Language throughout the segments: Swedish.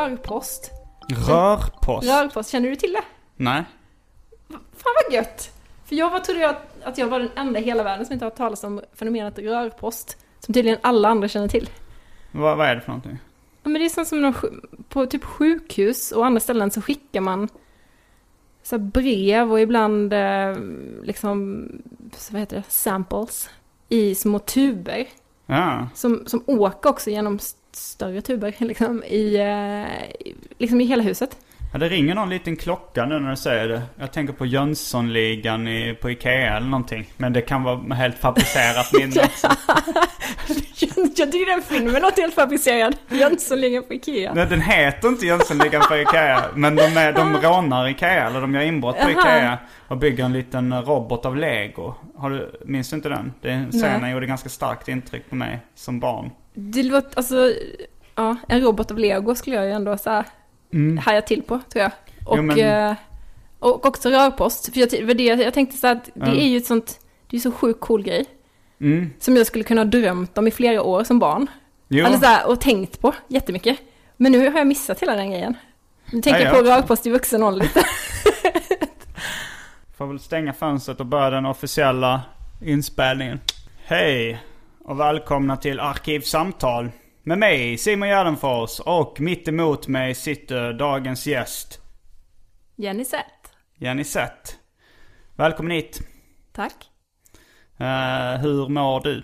Rörpost. Rörpost? Rörpost, känner du till det? Nej. Fan vad gött! För jag var, trodde jag att, jag var den enda i hela världen som inte har hört talas om fenomenet rörpost. Som tydligen alla andra känner till. Vad, vad är det för någonting? Ja, men det är sånt som de, på typ sjukhus och andra ställen så skickar man så här brev och ibland eh, liksom, så vad heter det, samples i små tuber. Ja. Som, som åker också genom större tuber liksom i, eh, liksom i hela huset. ja. Det ringer någon liten klocka nu när du säger det. Jag tänker på Jönssonligan i, på Ikea eller någonting. Men det kan vara helt fabricerat minne också. jag tycker den filmen låter helt fabricerad. Jönssonligan på Ikea. Nej, den heter inte Jönssonligan på Ikea. Men de, är, de rånar Ikea, eller de gör inbrott på Jaha. Ikea. Och bygger en liten robot av lego. Har du, minns du inte den? Den scenen Nej. gjorde ganska starkt intryck på mig som barn. Det låter, alltså, ja, en robot av lego skulle jag ju ändå så här haja till på, tror jag. Och, Mm. Jo, men- eh, och också rörpost. För jag, var det, jag tänkte så att det Ja. är ju ett sånt, det är så sjukt cool grej. Mm. Som jag skulle kunna ha drömt om i flera år som barn. Jo. Eller så här, och tänkt på jättemycket. Men nu har jag missat hela den grejen. Nu tänker Ja, jag på rörpost i vuxen ålder lite. Får väl stänga fönstret och börja den officiella inspelningen. Hej och välkomna till Arkivsamtal. Med mig Simon Gärdenfors och mitt emot mig sitter dagens gäst Jenny Sett. Jenny Sett. Välkommen hit. Tack. Eh, hur mår du?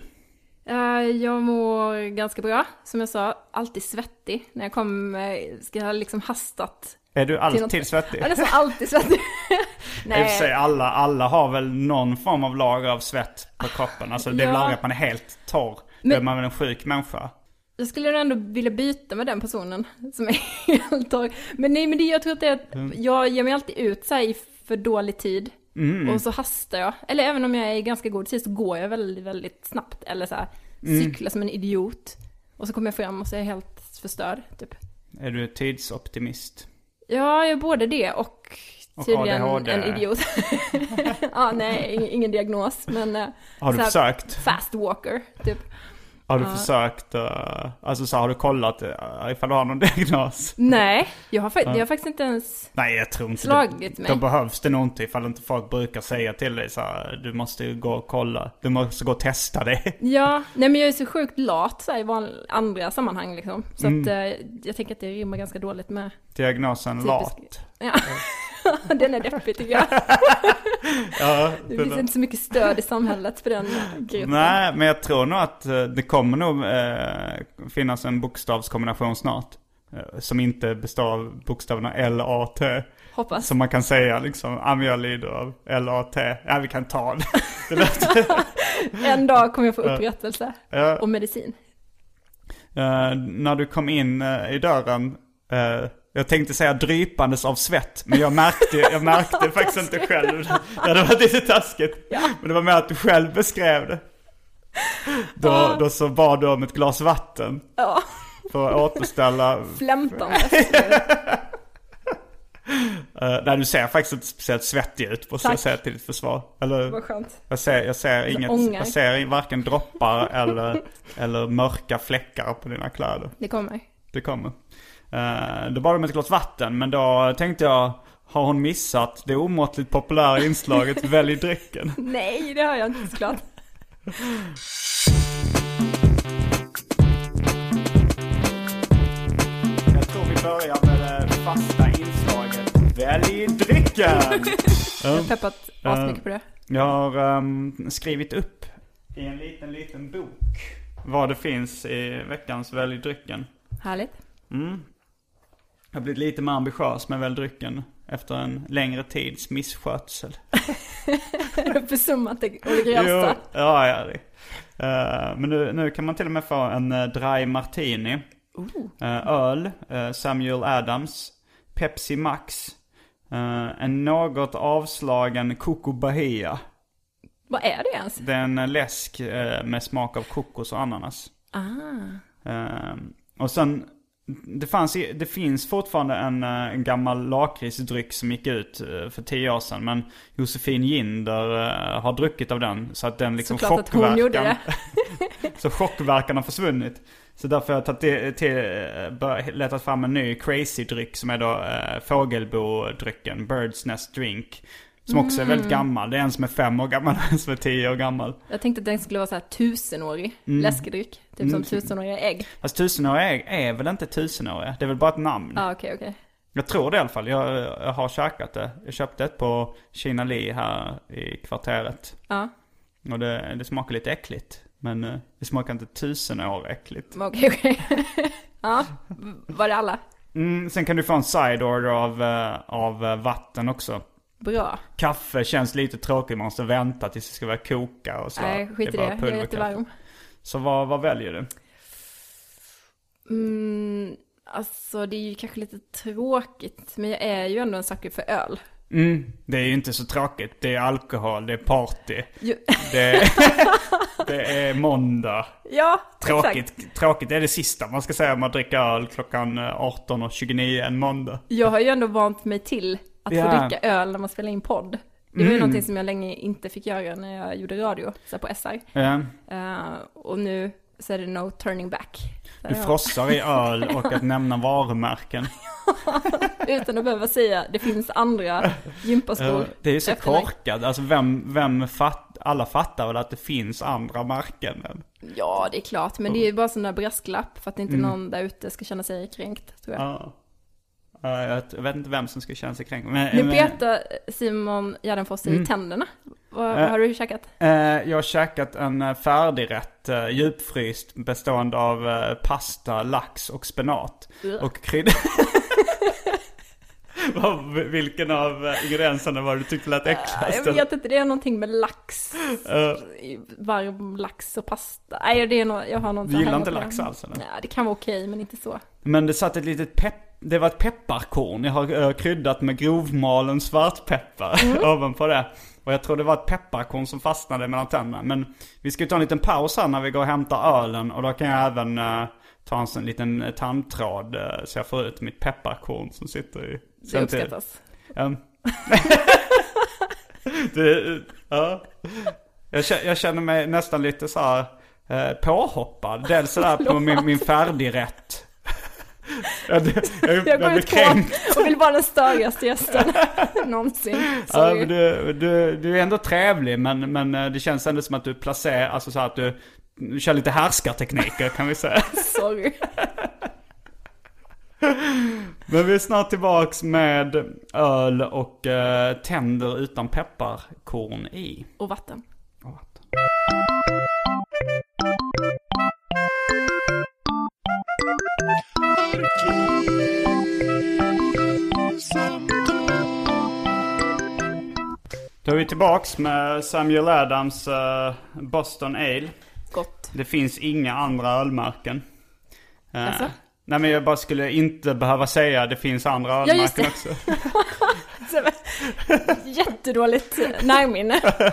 Eh, Jag mår ganska bra. Som jag sa, alltid svettig. När jag kommer, ska jag liksom hastat. Är du alltid svettig? Jag är nästan alltid svettig. I och för sig, alla, alla har väl någon form av lager av svett på kroppen. Alltså det är väl Ja. aldrig att man är helt torr. Men- är man väl en sjuk människa. Jag skulle ändå vilja byta med den personen som är helt torr. Men nej, men det, jag tror att det är att Mm. jag ger mig alltid ut så i för dålig tid. Mm. Och så hastar jag. Eller även om jag är i ganska god tid så går jag väldigt, väldigt snabbt. Eller så här, Mm. cyklar som en idiot. Och så kommer jag fram och så är jag helt förstörd, typ. Är du tidsoptimist? Ja, jag är både det och Och tydligen ADHD. en idiot. ja, nej, ing- ingen diagnos, men... eh, Har du försökt? Fast walker, typ. Har du Ja. försökt, uh, alltså så har du kollat uh, ifall du har någon diagnos? Nej, jag har, jag har faktiskt inte ens... Nej jag tror inte Slagit det. mig. Då behövs det nog inte ifall inte folk brukar säga till dig så här, du måste ju gå och kolla. Du måste gå och testa det. Ja, nej men jag är så sjukt lat så här, i van- andra sammanhang liksom. Så Mm. att eh, jag tänker att det rimmar ganska dåligt med... Diagnosen lat. Ja. Den är deppig tycker jag. Ja, Det finns inte så mycket stöd i samhället för den gruppen. Nej, men jag tror nog att eh, det kommer nog eh, finnas en bokstavskombination snart. eh, Som inte består av bokstäverna L, A, T. Hoppas. Som man kan säga liksom, ja men jag lider av L, A, T. Ja vi kan ta det. En dag kommer jag få upprättelse Ja. och medicin. Eh, när du kom in eh, i dörren, eh, jag tänkte säga drypandes av svett, men jag märkte, jag märkte faktiskt inte själv. Det hade varit lite taskigt. Men det var mer att du själv beskrev det. Då, då så bad du om ett glas vatten Ja, för att återställa. flämtandes. Eh, nej, du ser faktiskt inte speciellt svettig ut, måste jag säga till ditt försvar. Eller, Vad skönt. jag ser, jag ser inget, ångar. jag ser varken droppar eller, eller mörka fläckar på dina kläder. Det kommer. Det kommer. Uh, då bad de ett glas vatten, men då tänkte jag, har hon missat det omåttligt populära inslaget Välj drycken? Nej, det har jag inte såklart. Jag tror vi börjar med det fasta inslaget Välj drycken! Jag har peppat asmycket på det. Jag har ehm, skrivit upp i en liten, liten bok vad det finns i veckans Välj drycken. Härligt. Jag har blivit lite mer ambitiös med Välj drycken efter en längre tids misskötsel. Försummat det och det grövsta? ja, ja. Det. Eh, men nu, nu kan man till och med få en uh, dry martini. Eh, öl, Samuel Adams, Pepsi Max, en något avslagen Coco Bahia. Vad är det ens? Det är en läsk med smak av kokos och ananas. Ah. Eh, och sen, det, fanns, det finns fortfarande en, eh, en gammal lakritsdryck som gick ut eh, för tio år sedan. Men Josefin Ginder eh, har druckit av den. Så att den liksom Såklart att hon gjorde det. så chockverkan har försvunnit. Så därför har jag tagit till, letat fram en ny crazy-dryck som är då eh, fågelbo-drycken, Bird's Nest Drink. Som också är Mm. väldigt gammal. Det är en som är fem år gammal och en som är tio år gammal. Jag tänkte att den skulle vara så här tusenårig Mm. läskedryck. Typ som tusenåriga ägg. Fast tusenåriga är, är väl inte tusenåriga? Det är väl bara ett namn. Ja, ah, okej, okej. Jag tror det i alla fall. Jag, jag har käkat det. Jag köpte ett på Kina Li här i kvarteret. Ja, Och det, det smakar lite äckligt. Men eh, det smakar inte tusen år äckligt. okej, okej. Ja, var det alla? Mm, sen kan du få en side order av, eh, av eh, vatten också. Bra. Kaffe känns lite tråkigt, man måste vänta tills det ska börja koka och så. Nej, skit i bara det. Jag är jättevarm. Så vad, vad väljer du? Mm, alltså det är ju kanske lite tråkigt, men jag är ju ändå en sucker för öl. Mm, det är ju inte så tråkigt. Det är alkohol, det är party. Det är, det är måndag. Ja, Tråkigt, exakt. tråkigt är det sista man ska säga om man dricker öl klockan eh, 18.29 en måndag. Jag har ju ändå vant mig till att Ja. få dricka öl när man spelar in podd. Det var ju Mm. någonting som jag länge inte fick göra när jag gjorde radio, så på SR. Ja. Eh, och nu så är det no turning back. Så Du frossar i öl och att nämna varumärken. Utan att behöva säga, det finns andra gympaskor. Det är ju så korkat. Alltså vem, vem fatt, alla fattar väl att det finns andra märken. Ja, det är klart, men det är ju bara sån där brasklapp för att inte någon där ute ska känna sig kränkt, tror jag. Mm. Ja. Ja, jag vet- inte vem som ska känna sig kränkt. Men, Nu petar Simon Gärdenfors i tänderna. Vad, vad Eh. har du käkat? Eh, jag har käkat en eh, färdigrätt, djupfryst, bestående av pasta, lax och spenat. Och krydda. Vilken av eh, ingredienserna var det du tyckte lät äckligast? Jag vet inte, det är någonting med lax. Eh, Varm lax och pasta. Nej, det är nog, jag har något Du gillar inte lax alls, eller? Nej, det kan vara okej, men inte så. Men det satt ett litet pepp... Det var ett pepparkorn. Jag har eh, kryddat med grovmalen svartpeppar Mm. ovanpå det. Och jag tror det var ett pepparkorn som fastnade mellan tänderna. Men vi ska ju ta en liten paus här när vi går och hämtar ölen. Och då kan jag även eh, ta en sån liten eh, tandtråd eh, så jag får ut mitt pepparkorn som sitter i... Det uppskattas. Ja. det, ja. Jag, jag känner mig nästan lite så här eh, påhoppad. Dels sådär på min, min färdigrätt. jag, jag, jag, går ut på och vill vara den störigaste gästen någonsin. Ja, du, du, du är ändå trevlig men, men det känns ändå som att du placerar, alltså så att du kör lite härskartekniker kan vi säga. Sorry. Men vi är snart tillbaks med öl och eh, tänder utan pepparkorn i. Och vatten. Och vatten. Då är vi tillbaks med Samuel Adams eh, Boston Ale. Gott. Det finns inga andra ölmärken. Eh, Jaså? Nej men jag bara skulle inte behöva säga det finns andra Ja, just ölmärken det. också. Jättedåligt närminne.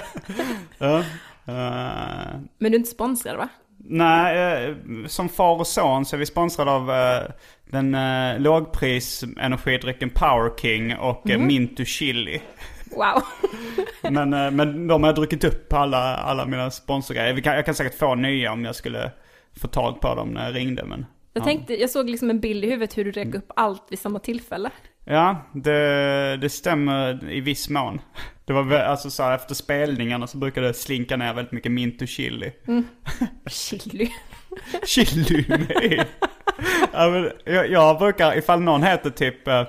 Ja. Eh, Men du är inte sponsrad va? Nej, eh, som far och son så är vi sponsrade av eh, den eh, lågpris energidrycken Power King och eh, Mintu Chili. Wow. Men, eh, men de har jag druckit upp alla, alla mina sponsorgrejer. Kan, jag kan säkert få nya om jag skulle få tag på dem när jag ringde. Men, Jag tänkte, jag såg liksom en bild i huvudet hur du räcker upp allt vid samma tillfälle. ja, det, det stämmer i viss mån. Det var alltså så här, efter spelningarna så brukade det slinka ner väldigt mycket Mintu Chili. Chili. Chili med i. ja, men jag, jag brukar, ifall någon heter typ eh,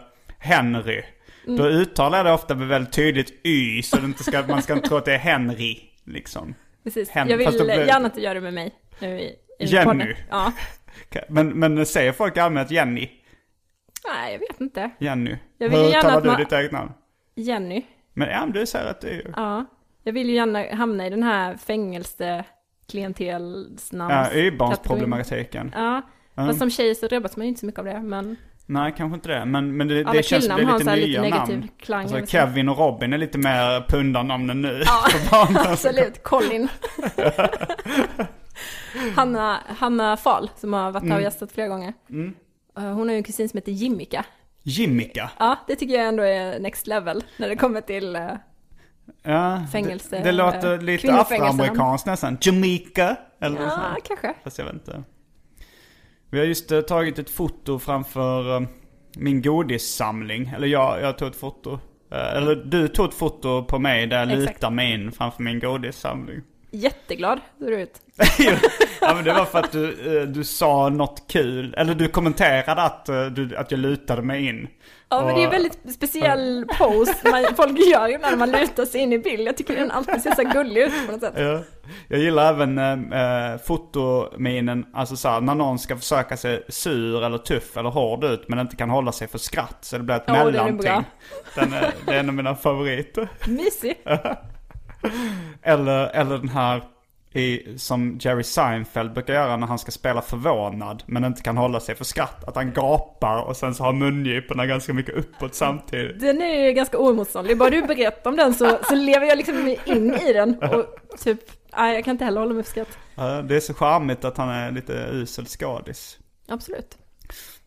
Då uttalar jag det ofta med väldigt tydligt Y så inte ska, man ska inte tro att det är Henry. Liksom. Precis. Hem- jag vill blir- gärna att du gör det med mig. Nu i, i Jenny. podden. Ja. Men, men säger folk allmänt Jenny? Nej, jag vet inte. Jenny? Jag vill Hur uttalar du man- ditt eget namn? Jenny. Men ja, du säger att det är ju... Ja. Jag vill ju gärna hamna i den här fängelseklientelsnamns... Ja, Y-barnsproblematiken. Ja. Fast som tjej så drabbas man ju inte så mycket av det, men Nej, kanske inte det. Men, men det, alla det känns som det är lite nya lite namn. klang. Alltså. Kevin och Robin är lite mer pundarnamnen nu. Ja, absolut. Colin. Hanna, Hanna Fahl, som har varit Mm. här och gästat flera gånger. Eh, Hon har ju en kusin som heter Jimmika. Jimmika. Ja, det tycker jag ändå är next level när det kommer till... eh, Ja, Fängelse, det, det låter lite afroamerikanskt nästan. Jamaica. Eller Ja, kanske. Fast jag vet inte. Vi har just eh, tagit ett foto framför eh, min godissamling. Eller jag, jag tog ett foto. Eh, eller du tog ett foto på mig där jag Exakt. lutar mig in framför min godissamling. Jätteglad ser du ut. ja men det var för att du, du sa något kul. Eller du kommenterade att, du, att jag lutade mig in. Ja, men det är en väldigt speciell pose man, folk gör när man lutar sig in i bild. Jag tycker den alltid ser så gullig ut på något sätt. Ja. Jag gillar även äh, fotominen, alltså såhär när någon ska försöka se sur eller tuff eller hård ut men inte kan hålla sig för skratt så det blir ett Ja, den är mellanting. bra. Den är, det är en av mina favoriter. Mysig. Eller, eller den här i, som Jerry Seinfeld brukar göra när han ska spela förvånad men inte kan hålla sig för skratt. Att han gapar och sen så har mungiporna ganska mycket uppåt samtidigt. Den är ju ganska oemotståndlig. Bara du berättar om den så, så lever jag liksom in i den. Och typ, nej, jag kan inte heller hålla mig för skratt. Det är så charmigt att han är lite usel skådis. Absolut.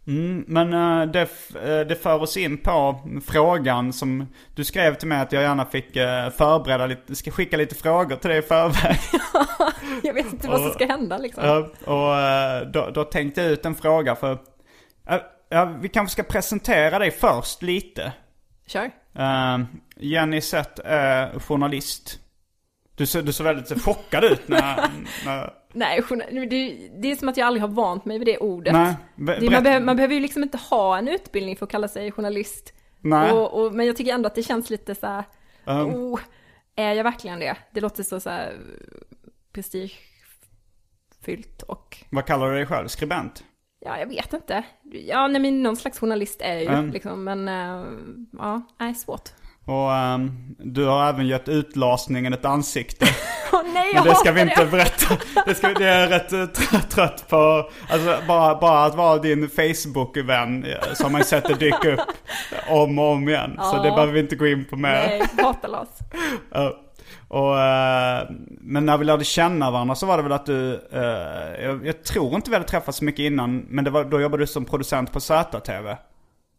Mm, men eh, det, eh, det för oss in på frågan som du skrev till mig att jag gärna fick eh, förbereda lite, ska skicka lite frågor till dig i förväg. Jag vet inte vad som ska hända liksom. Och då, då tänkte jag ut en fråga för, ja, vi kanske ska presentera dig först lite. Kör. Jenny Sett är journalist. Du ser, du ser väldigt chockad ut när... när Nej, det, det är som att jag aldrig har vant mig vid det ordet. nej, Det, man, behöver, man behöver ju liksom inte ha en utbildning för att kalla sig journalist. nej. Och, och, men jag tycker ändå att det känns lite så här, Um, oh, är jag verkligen det? Det låter så, så här prestigefyllt och, Vad kallar du dig själv? Skribent? ja jag vet inte. Ja, nej men någon slags journalist är jag ju Mm. liksom, men uh, ja, nej svårt. Och ehm, du har även gett utlasningen ett ansikte. Åh nej, Men det ska vi inte det! berätta. Det, ska, det är jag rätt eh, tr- trött på. Alltså bara, bara att vara din Facebook-vän eh, som man sett det dyka upp om och om igen. Så Ja. det behöver vi inte gå in på mer. Nej, Lars. Ja. Och, eh, men när vi lärde känna varandra så var det väl att du, jag, jag tror inte vi hade träffats så mycket innan, men det var, då jobbade du som producent på ZTV.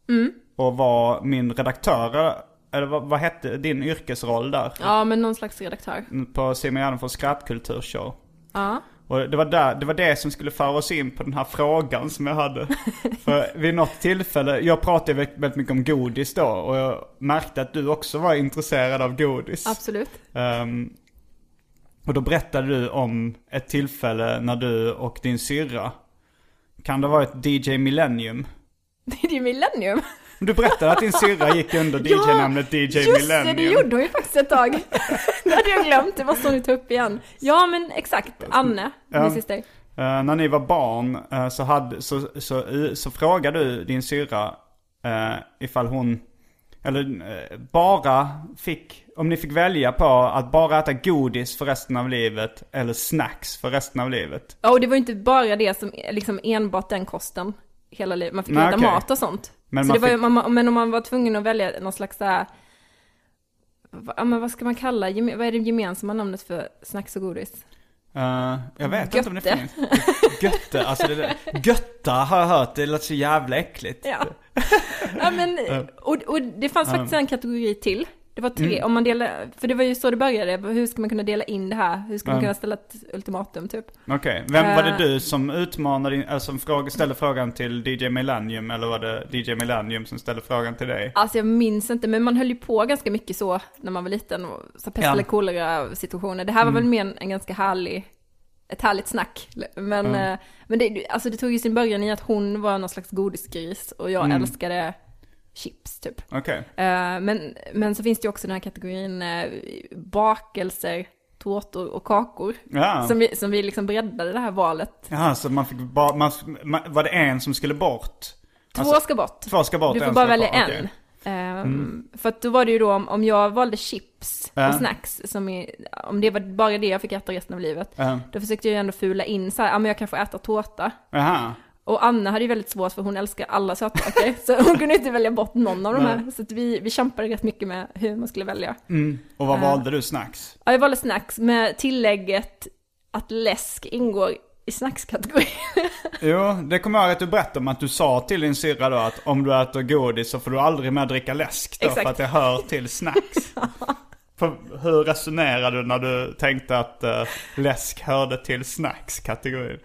Mm. Och var min redaktör, eller vad, vad hette din yrkesroll där? Ja, men någon slags redaktör. På Simon Gärdenfors skrattkulturshow. Ja. Och det var, där, det var det som skulle föra oss in på den här frågan som jag hade. För vid något tillfälle, jag pratade väldigt mycket om godis då och jag märkte att du också var intresserad av godis. Absolut. Ehm, och då berättade du om ett tillfälle när du och din syrra, kan det ha varit DJ Millennium? Ju Millennium. Du berättade att din syrra gick under DJ-namnet DJ Just Millennium. det, det gjorde hon ju faktiskt ett tag. det hade jag glömt, det måste hon ju ta upp igen. Ja, men exakt. Anne, Ja. min syster. Eh, när ni var barn eh, så, hade, så, så, så, så frågade du din syrra uh, ifall hon, eller eh, bara fick, om ni fick välja på att bara äta godis för resten av livet eller snacks för resten av livet. Ja, och det var ju inte bara det som, liksom enbart den kosten hela livet. Man fick Nej, äta okej. mat och sånt. Men man var ju, fick- man, men om man var tvungen att välja någon slags så här, va- ja men vad ska man kalla, vad är det gemensamma namnet för snacks och godis? Eh, jag vet inte om det Götte. finns. Götte, alltså det där. Götta har jag hört, det låter så jävla äckligt. Ja. ja men, och, och det fanns faktiskt en kategori till. Det var tre, om man delar, för det var ju så det började, hur ska man kunna dela in det här? Hur ska man Mm. kunna ställa ett ultimatum typ? Okej, vem var det Eh. du som utmanade, alltså som fråga, ställde frågan till DJ Millennium eller var det DJ Millennium som ställde frågan till dig? Alltså jag minns inte, men man höll ju på ganska mycket så när man var liten. och Så pest Ja. eller kolera situationer. Det här var väl mer en, en ganska härlig, ett härligt snack. Men, eh, men det, alltså det tog ju sin början i att hon var någon slags godisgris och jag älskade chips typ. Okej. Eh, men, men så finns det ju också den här kategorin eh, bakelser, tårtor och kakor. Ja. Som, vi, som vi liksom breddade det här valet. Jaha, så man fick bara, man, man, var det en som skulle bort? Två Alltså, ska bort. Två ska bort, Du får bara välja en. okej. Ehm, För att då var det ju då om, om jag valde chips Ja. och snacks, som är, om det var bara det jag fick äta resten av livet, Ja. då försökte jag ju ändå fula in så här, ja men jag kan få äta tårta. Jaha. Och Anna hade ju väldigt svårt för hon älskar alla sötsaker, så hon kunde inte välja bort någon av de här. Så vi, vi kämpade rätt mycket med hur man skulle välja. Mm. Och vad valde du? Snacks? Ja, jag valde snacks med tillägget att läsk ingår i snackskategorin. Jo, det kommer jag ihåg att du berättade om att du sa till din syrra då att om du äter godis så får du aldrig mer dricka läsk då Exakt. för att det hör till snacks. Hur resonerade du när du tänkte att uh, läsk hörde till snacks-kategorin?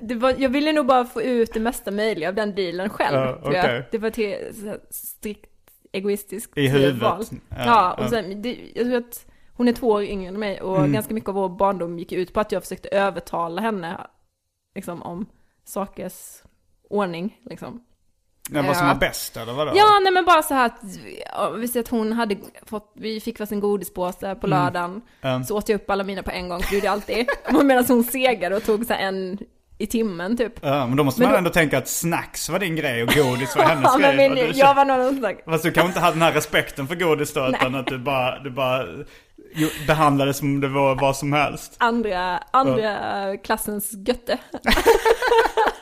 Det var, jag ville nog bara få ut det mesta möjliga av den dealen själv. Tror jag. okej. Det var till strikt egoistiskt I huvudet. val. Ja, Ja, och sen, det, jag tror att hon är två år yngre än mig och Mm. ganska mycket av vår barndom gick ut på att jag försökte övertala henne liksom, om sakers ordning. Liksom. Ja, vad som var bäst eller vadå? Ja, nej men bara så här att, ja, vi ser att hon hade fått, vi fick varsin godispåse på lördagen, Mm. så åt jag upp alla mina på en gång, det gjorde jag alltid. Medan hon segade och tog så här en i timmen typ. Ja, men då måste Men man då- ändå tänka att snacks var din grej och godis var hennes Ja, grej. men min, du jag var sån där Fast du kanske inte hade den här respekten för godis då, utan att du bara, du bara jo, behandlade som om det var vad som helst. andra, andra klassens götte.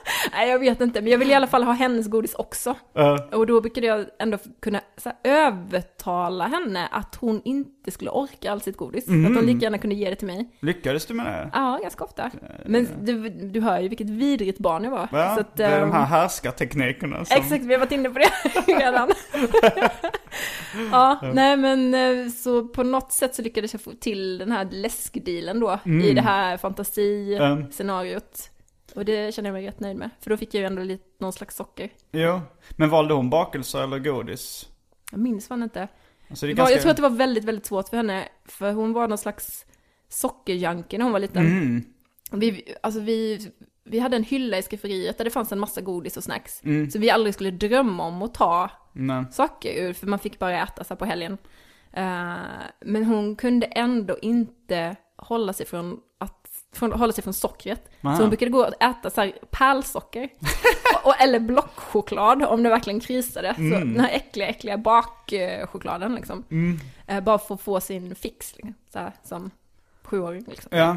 Nej, jag vet inte, men jag vill i alla fall ha hennes godis också. Ja. Och då brukade jag ändå kunna här, övertala henne att hon inte skulle orka all sitt godis. Att hon lika gärna kunde ge det till mig. Lyckades du med det? Ja, ganska ofta. Men du, du hör ju vilket vidrigt barn jag var. Ja, Så att, det är de ehm, här härskarteknikerna som... Exakt, vi har varit inne på det redan. ja, nej men eh, så på något sätt så lyckades jag få till den här läskdealen då i det här fantasiscenariot. Och det känner jag mig rätt nöjd med. För då fick jag ju ändå lite, någon slags socker. Jo, men valde hon bakelser eller godis? Jag minns fan inte. Alltså det Det var, ganska... Jag tror att det var väldigt, väldigt svårt för henne. För hon var någon slags sockerjunkie när hon var liten. Mm. Vi, alltså vi, vi hade en hylla i skafferiet där det fanns en massa godis och snacks. Mm. Så vi aldrig skulle drömma om att ta Nej. saker ur, för man fick bara äta så på helgen. Eh, men hon kunde ändå inte hålla sig från att från, hålla sig från sockret. Aha. Så hon brukade gå och äta så här pärlsocker. och, eller blockchoklad om det verkligen krisade. Så Mm. den här äckliga, äckliga bakchokladen liksom. Eh, bara för att få sin fix, liksom, så här, som sjuåring liksom. Ja.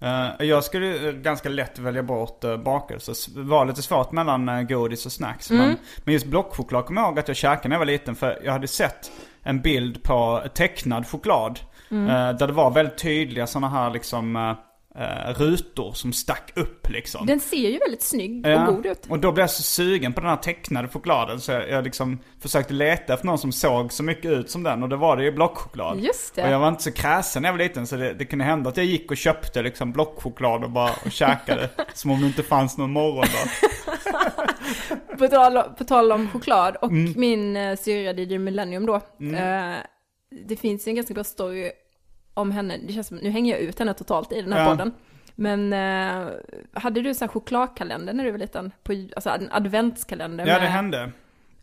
Eh, jag skulle eh, ganska lätt välja bort uh, bakelser. S- var lite svårt mellan uh, godis och snacks. Mm. Men, men just blockchoklad kommer jag ihåg att jag käkade när jag var liten. För jag hade sett en bild på tecknad choklad. Mm. eh, där det var väldigt tydliga sådana här liksom eh, eh, rutor som stack upp liksom. Den ser ju väldigt snygg och Ja, god ut. Och då blev jag så sugen på den här tecknade chokladen så jag, jag liksom försökte leta efter någon som såg så mycket ut som den och det var det ju blockchoklad. Just det. Och jag var inte så kräsen när jag var liten så det, det kunde hända att jag gick och köpte liksom blockchoklad och bara och käkade som om det inte fanns någon morgondag. På tal, på tal om choklad och Mm. min uh, syrra DJ Millennium då. eh, det finns ju en ganska bra story om henne. Det känns som, nu hänger jag ut henne totalt i den här Ja. podden. Men eh, hade du så här chokladkalender när du var liten? På, alltså en adventskalender Ja med, det hände.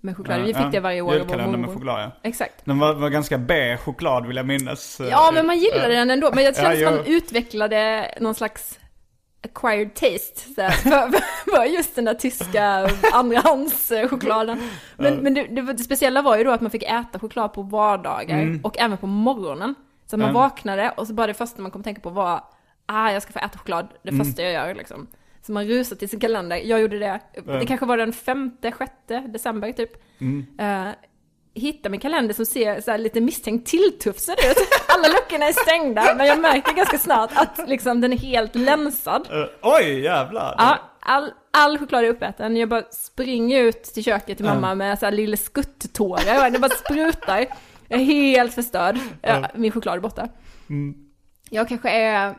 med choklad. Vi fick det varje år Julkalender med choklad ja. Exakt. Den var, var ganska beige choklad vill jag minnas. Ja, men man gillade Ja. den ändå. Men jag kände Ja, att man utvecklade någon slags acquired taste så här, för, för just den där tyska andrahandschokladen. Men, men det, det, det speciella var ju då att man fick äta choklad på vardagar och även på morgonen. Så man Mm. vaknade och så bara det första man kom tänka på var ah, jag ska få äta choklad, det Mm. första jag gör liksom. Så man rusade till sin kalender, jag gjorde det. Det kanske var den femte, sjätte december typ. Mm. Eh, hittar min kalender som ser så lite misstänkt tilltufsad ut. Alla luckorna är stängda, men jag märker ganska snart att liksom den är helt länsad. Eh, oj, jävlar. Ja, all, all choklad är uppäten. Jag bara springer ut till köket till mamma med så här lilla skutt-tårar. Det bara sprutar. Jag är helt förstörd. Ja, min choklad är borta. Jag kanske är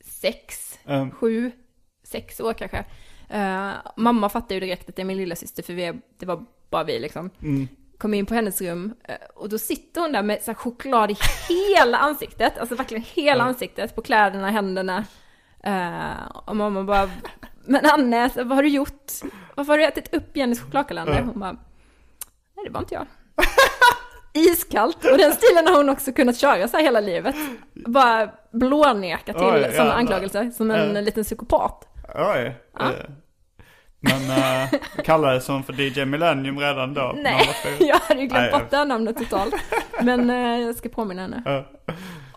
sex, Mm. sju, sex år kanske. Eh, mamma fattar ju direkt att det är min lilla syster för vi är, det var bara vi liksom. Kom in på hennes rum eh, och då sitter hon där med så choklad i hela ansiktet, alltså verkligen hela ansiktet, på kläderna, händerna. Eh, och mamma bara, men Anne, vad har du gjort? Varför har du ätit upp Jennys chokladkalender? Hon bara, nej det var inte jag. Iskallt, och den stilen har hon också kunnat köra så här hela livet. Bara blåneka till Oj, sådana anklagelser, som en Ja. liten psykopat. Oj. eh, Men uh, kallades hon för DJ Millennium redan då? Nej, jag hade ju glömt bort det namnet totalt. Men eh, jag ska påminna henne Ja.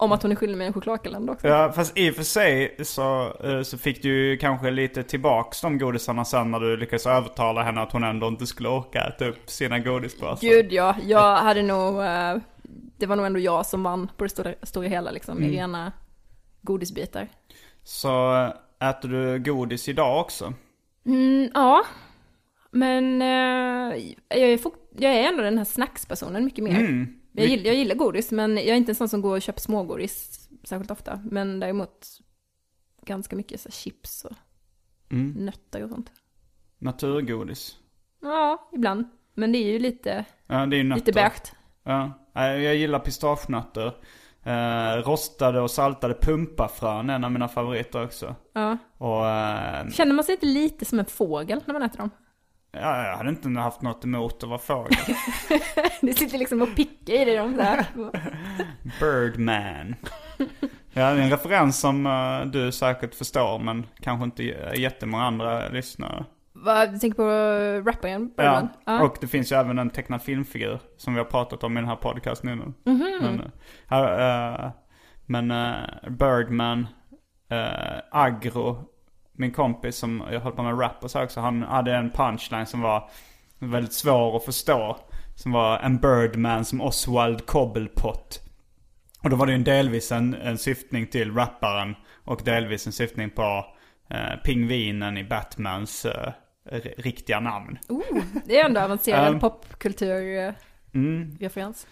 Om att hon är skyldig mig en chokladkalender också. Ja, fast i och för sig så, eh, så fick du ju kanske lite tillbaks de godisarna sen när du lyckades övertala henne att hon ändå inte skulle orka äta upp sina godispåsar. Gud ja, jag hade nog, eh, det var nog ändå jag som vann på det stora, stora hela liksom, Mm. i rena godisbitar. Så eh, äter du godis idag också? Mm, ja, men jag, är jag är ändå den här snackspersonen mycket mer. Mm. Jag, gillar, jag gillar godis, men jag är inte en sån som går och köper smågodis särskilt ofta. Men däremot ganska mycket så chips och Mm. nötter och sånt. Naturgodis? Ja, ibland. Men det är ju lite, Ja, det är nötter. lite beige. Ja, jag gillar pistagenötter. Eh, rostade och saltade pumpafrön är en av mina favoriter också. Ja. Och eh, Känner man sig inte lite som en fågel när man äter dem? Ja, jag hade inte haft något emot att vara fågel. Det sitter liksom och pickar i dig de så här. Birdman. Ja, det är en referens som eh, du säkert förstår men kanske inte jättemånga andra lyssnare. Vad, du tänker på rapparen? Ja, Birdman? Ja. och det finns ju även en tecknad filmfigur som vi har pratat om i den här podcasten innan. Mhm. Men, eh, här, eh, men eh, Birdman, uh, Agro, min kompis som jag höll på med rap och så också, han hade en punchline som var väldigt svår att förstå. Som var en Birdman som Oswald Cobblepot. Och då var det ju en delvis en, en syftning till rapparen och delvis en syftning på eh, pingvinen i Batmans eh, riktiga namn. Oh, det är ändå avancerad Um, popkulturreferens.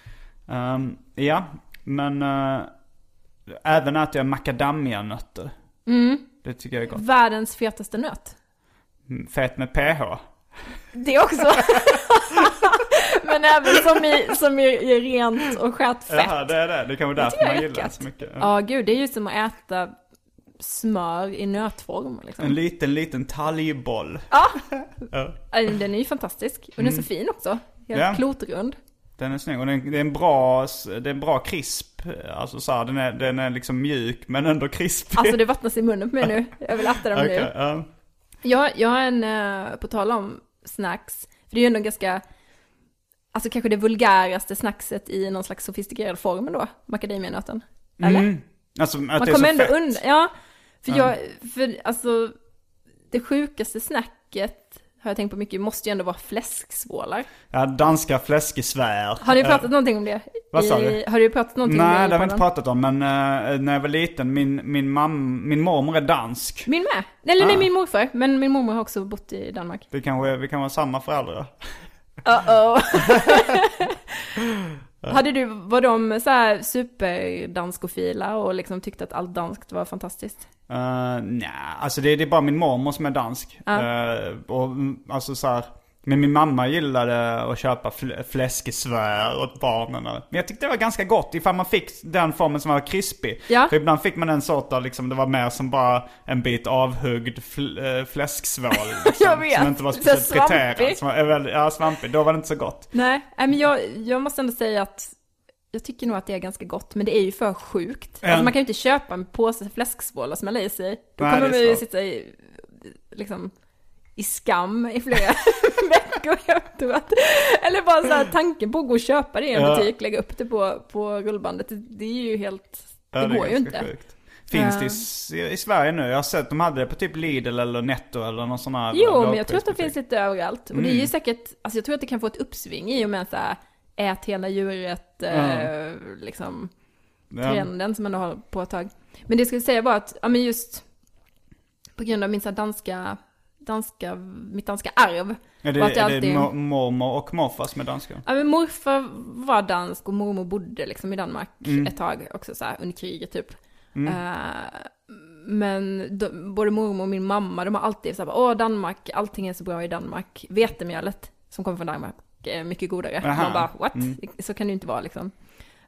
Ehm, ja, men uh, även äter jag macadamianötter. Mm. Det tycker jag är gott. Världens fetaste nöt. Mm, Fet med PH. Det också. Men även som i, som i, rent och skärt fett. Jaha, det är det. Det är kanske därför man gillar det så mycket. Ja, gud, det är ju som att äta smör i nötform liksom. En liten, liten talgboll. Ja, Ja. den är ju fantastisk. Och den är så fin också. Helt Ja. klotrund. Den är snygg och den, det är en bra, det är en bra krisp. Alltså så här, den är, den är liksom mjuk men ändå krispig. Alltså det vattnas i munnen på mig nu. Jag vill äta dem Okej, nu. ja. Jag, jag har en, eh, på tal om snacks, för det är ju ändå ganska, alltså kanske det vulgäraste snackset i någon slags sofistikerad form ändå, macadamianöten. Eller? Mm. Alltså att Man det är så kommer ändå fett. undan, ja. För jag, för alltså, det sjukaste snacket har jag tänkt på mycket, måste ju ändå vara fläsksvålar. Ja, danska fläskesvär. Har ni Eh, pratat någonting om det? vad sa du? Har du pratat någonting om det Nej, det har vi inte pratat om. Men eh, när jag var liten, min, min, mam, min mormor är dansk. Min med. Eller nej, Ah. min morfar. Men min mormor har också bott i Danmark. Vi kanske, vi kan vara samma föräldrar. Uh-oh. Hade du, var de så här superdanskofila och liksom tyckte att allt danskt var fantastiskt? Uh, nej, alltså det, det är bara min mormor som är dansk. Ja. Eh, och mm, alltså så här, men min mamma gillade att köpa fl- fläskesvär åt barnen. Men jag tyckte det var ganska gott ifall man fick den formen som var krispig. Ja. För ibland fick man den sorten liksom, det var mer som bara en bit avhuggd fl- äh, fläsksvål. Liksom, Jag vet. Som inte var speciellt friterad. Som var, är väldigt- ja, svampig. Då var det inte så gott. Nej, men jag, jag måste ändå säga att jag tycker nog att det är ganska gott, men det är ju för sjukt. Alltså man kan ju inte köpa en påse fläsksvål och smälla i sig. Då Nej, kommer man ju sitta i, liksom, i skam i flera veckor efteråt. Eller bara så här tanken på att gå och köpa det i en Ja. butik, lägga upp det på, på rullbandet, det, det är ju helt, det, Ja, är går ju inte. sjukt. Finns det i, i Sverige nu? Jag har sett de hade det på typ Lidl eller Netto eller någon sån här Jo, men jag tror att det lågprisbutik. finns lite överallt. Och det är ju säkert, alltså jag tror att det kan få ett uppsving i och med så här ät hela djuret, eh, liksom trenden som ändå har på ett tag. Men det jag skulle säga var att, ja men just på grund av min så danska, danska, mitt danska arv. Är det, är det alltid- mo- mormor och morfar som är danska? Ja men morfar var dansk och mormor bodde liksom i Danmark Mm. ett tag också så här under kriget typ. Eh, men de, både mormor och min mamma, de har alltid så här, åh Danmark, allting är så bra i Danmark. Vetemjölet som kommer från Danmark är mycket godare. Aha. Man bara, what? Mm. Så kan det ju inte vara liksom.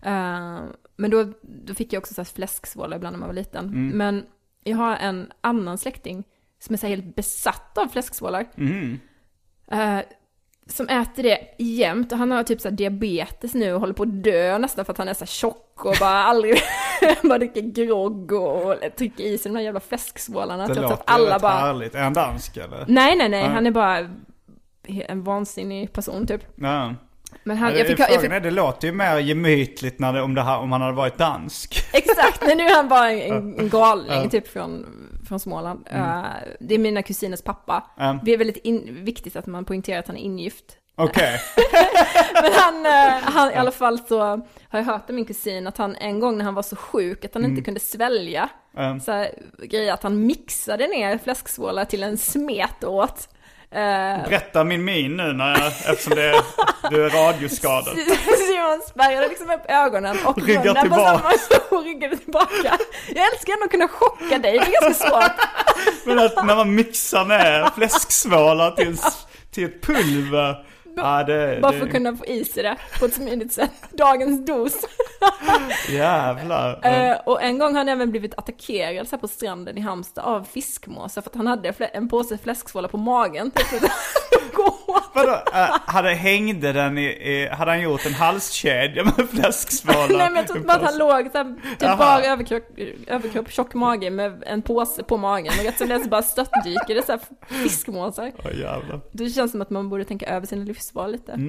Eh, men då, då fick jag också så här fläsksvåla ibland när man var liten. Mm. Men jag har en annan släkting som är så helt besatt av fläsksvålar. Mm. Eh, som äter det jämt och han har typ så diabetes nu och håller på att dö nästan för att han är så tjock och bara aldrig bara dricker grogg och trycker i sig de här jävla fläsksvålarna. Det låter att alla bara... härligt. Är han dansk eller? Nej, nej, nej, Ja. han är bara en vansinnig person typ. Ja. Men han, Ja, jag fick, jag Frågan fick, är, det låter ju mer gemytligt när det, om, det, här- om han hade varit dansk. exakt, men nu är han bara en, en galning. Mm. typ från, från Småland. Eh, det är mina kusiners pappa. Ja. Det är väldigt in, viktigt att man poängterar att han är ingift. Okej. Men han, eh, han, i alla fall så har jag hört av min kusin att han en gång när han var så sjuk att han inte kunde svälja, Mm. så här, grejer att han mixade ner fläsksvålar till en smet åt. Eh, Berätta min min nu när jag, eftersom det är, du är radioskadad. Simon spärrade liksom upp ögonen och Ryggar munnen på tillbaka. samma och ryggade tillbaka. Jag älskar ändå att kunna chocka dig, det är ganska svårt. Men att när man mixar ner fläsksvålar till, till ett pulver. Ja, det, Bara det, för att kunna få i sig det på ett smidigt sätt. Dagens dos. Jävlar. Eh, och en gång har han även blivit attackerad så här på stranden i Halmstad av fiskmåsar för att han hade en påse fläsksvålar på magen. Vadå, äh, hade hängde den i, i, hade han gjort en halskedja med fläsksvålar? Nej men jag tror bara att han låg så här, typ bara överkropp, överkropp, tjock mage med en påse på magen. Och rätt som det så bara störtdyker det så här fiskmåsar. Åh, jävlar. Det känns som att man borde tänka över sina livsval lite.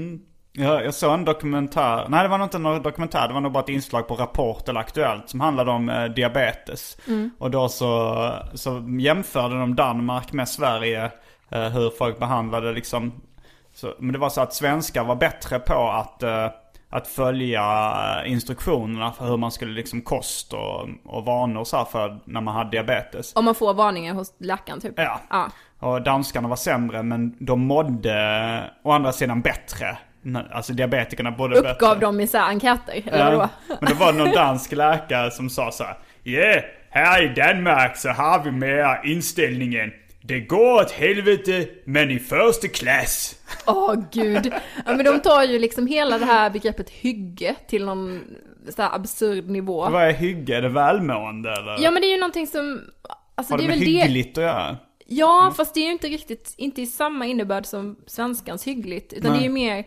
Ja, jag såg en dokumentär, nej det var nog inte någon dokumentär, det var nog bara ett inslag på Rapport eller Aktuellt som handlade om eh, diabetes. Och då så, så jämförde de Danmark med Sverige, eh, hur folk behandlade liksom. Så, men det var så att svenskar var bättre på att, eh, att följa eh, instruktionerna för hur man skulle liksom kost och, och vanor så här för när man hade diabetes. Om man får varningar hos läkaren typ. Ja. Ja. Och danskarna var sämre men de mådde å andra sidan bättre. Alltså diabetikerna bättre. Uppgav de i så här enkäter, eller vadå? Ja, men då var det någon dansk läkare som sa så här. Yeah, här i Danmark så har vi med inställningen. Det går åt helvete, men i första klass. Åh gud. Ja, men de tar ju liksom hela det här begreppet hygge till någon så här absurd nivå. Vad är hygge? Är det välmående eller? Ja men det är ju någonting som, alltså har det det är med väl det. hyggligt att göra? Ja fast det är ju inte riktigt, inte i samma innebörd som svenskans hyggligt. Utan Nej. det är ju mer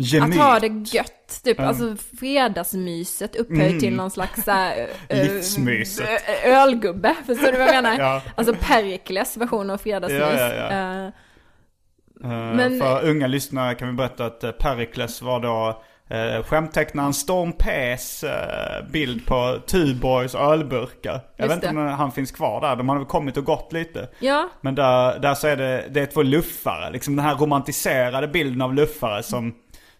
Gemyt. att ha det gött. Typ, alltså fredagsmyset upphöjt till någon slags så här, eh, Mm. Livsmyset. ö- Ölgubbe, förstår du vad jag menar? Ja. Alltså Perikles version av fredagsmys. Ja, ja, Eh, Men- För unga lyssnare kan vi berätta att eh, Perikles var då eh, skämttecknaren Storm P's eh, bild på Tuborgs ölburkar. Jag Just vet inte det. om han finns kvar där, de har väl kommit och gått lite. ja, Men där, där så är det, det är två luffare. Liksom den här romantiserade bilden av luffare som,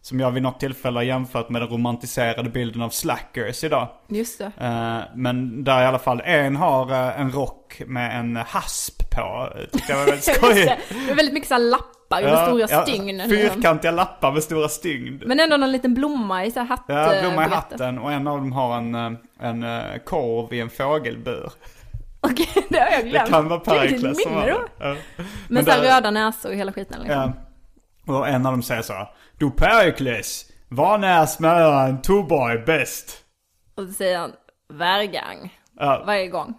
som jag vid något tillfälle har jämfört med den romantiserade bilden av slackers idag. just det. Eh, men där i alla fall en har eh, en rock med en hasp på. Det var väldigt skojigt. det. det är väldigt mycket så här lappar med stora stygn. Fyrkantiga lappar med stora stygn. Men ändå någon liten blomma i så här hatt. Ja, eh, blomma i hatten och en av dem har en, eh, en eh, korv i en fågelbur. Okej, det har jag Det glömt. kan vara Perikles som har det. Ja. Med så här där- röda näsor och hela skiten liksom. Ja. Och en av dem säger så här. Du Perikles, var när smören Tuborg bäst? Och så säger han värgang. Ja, Varje gång.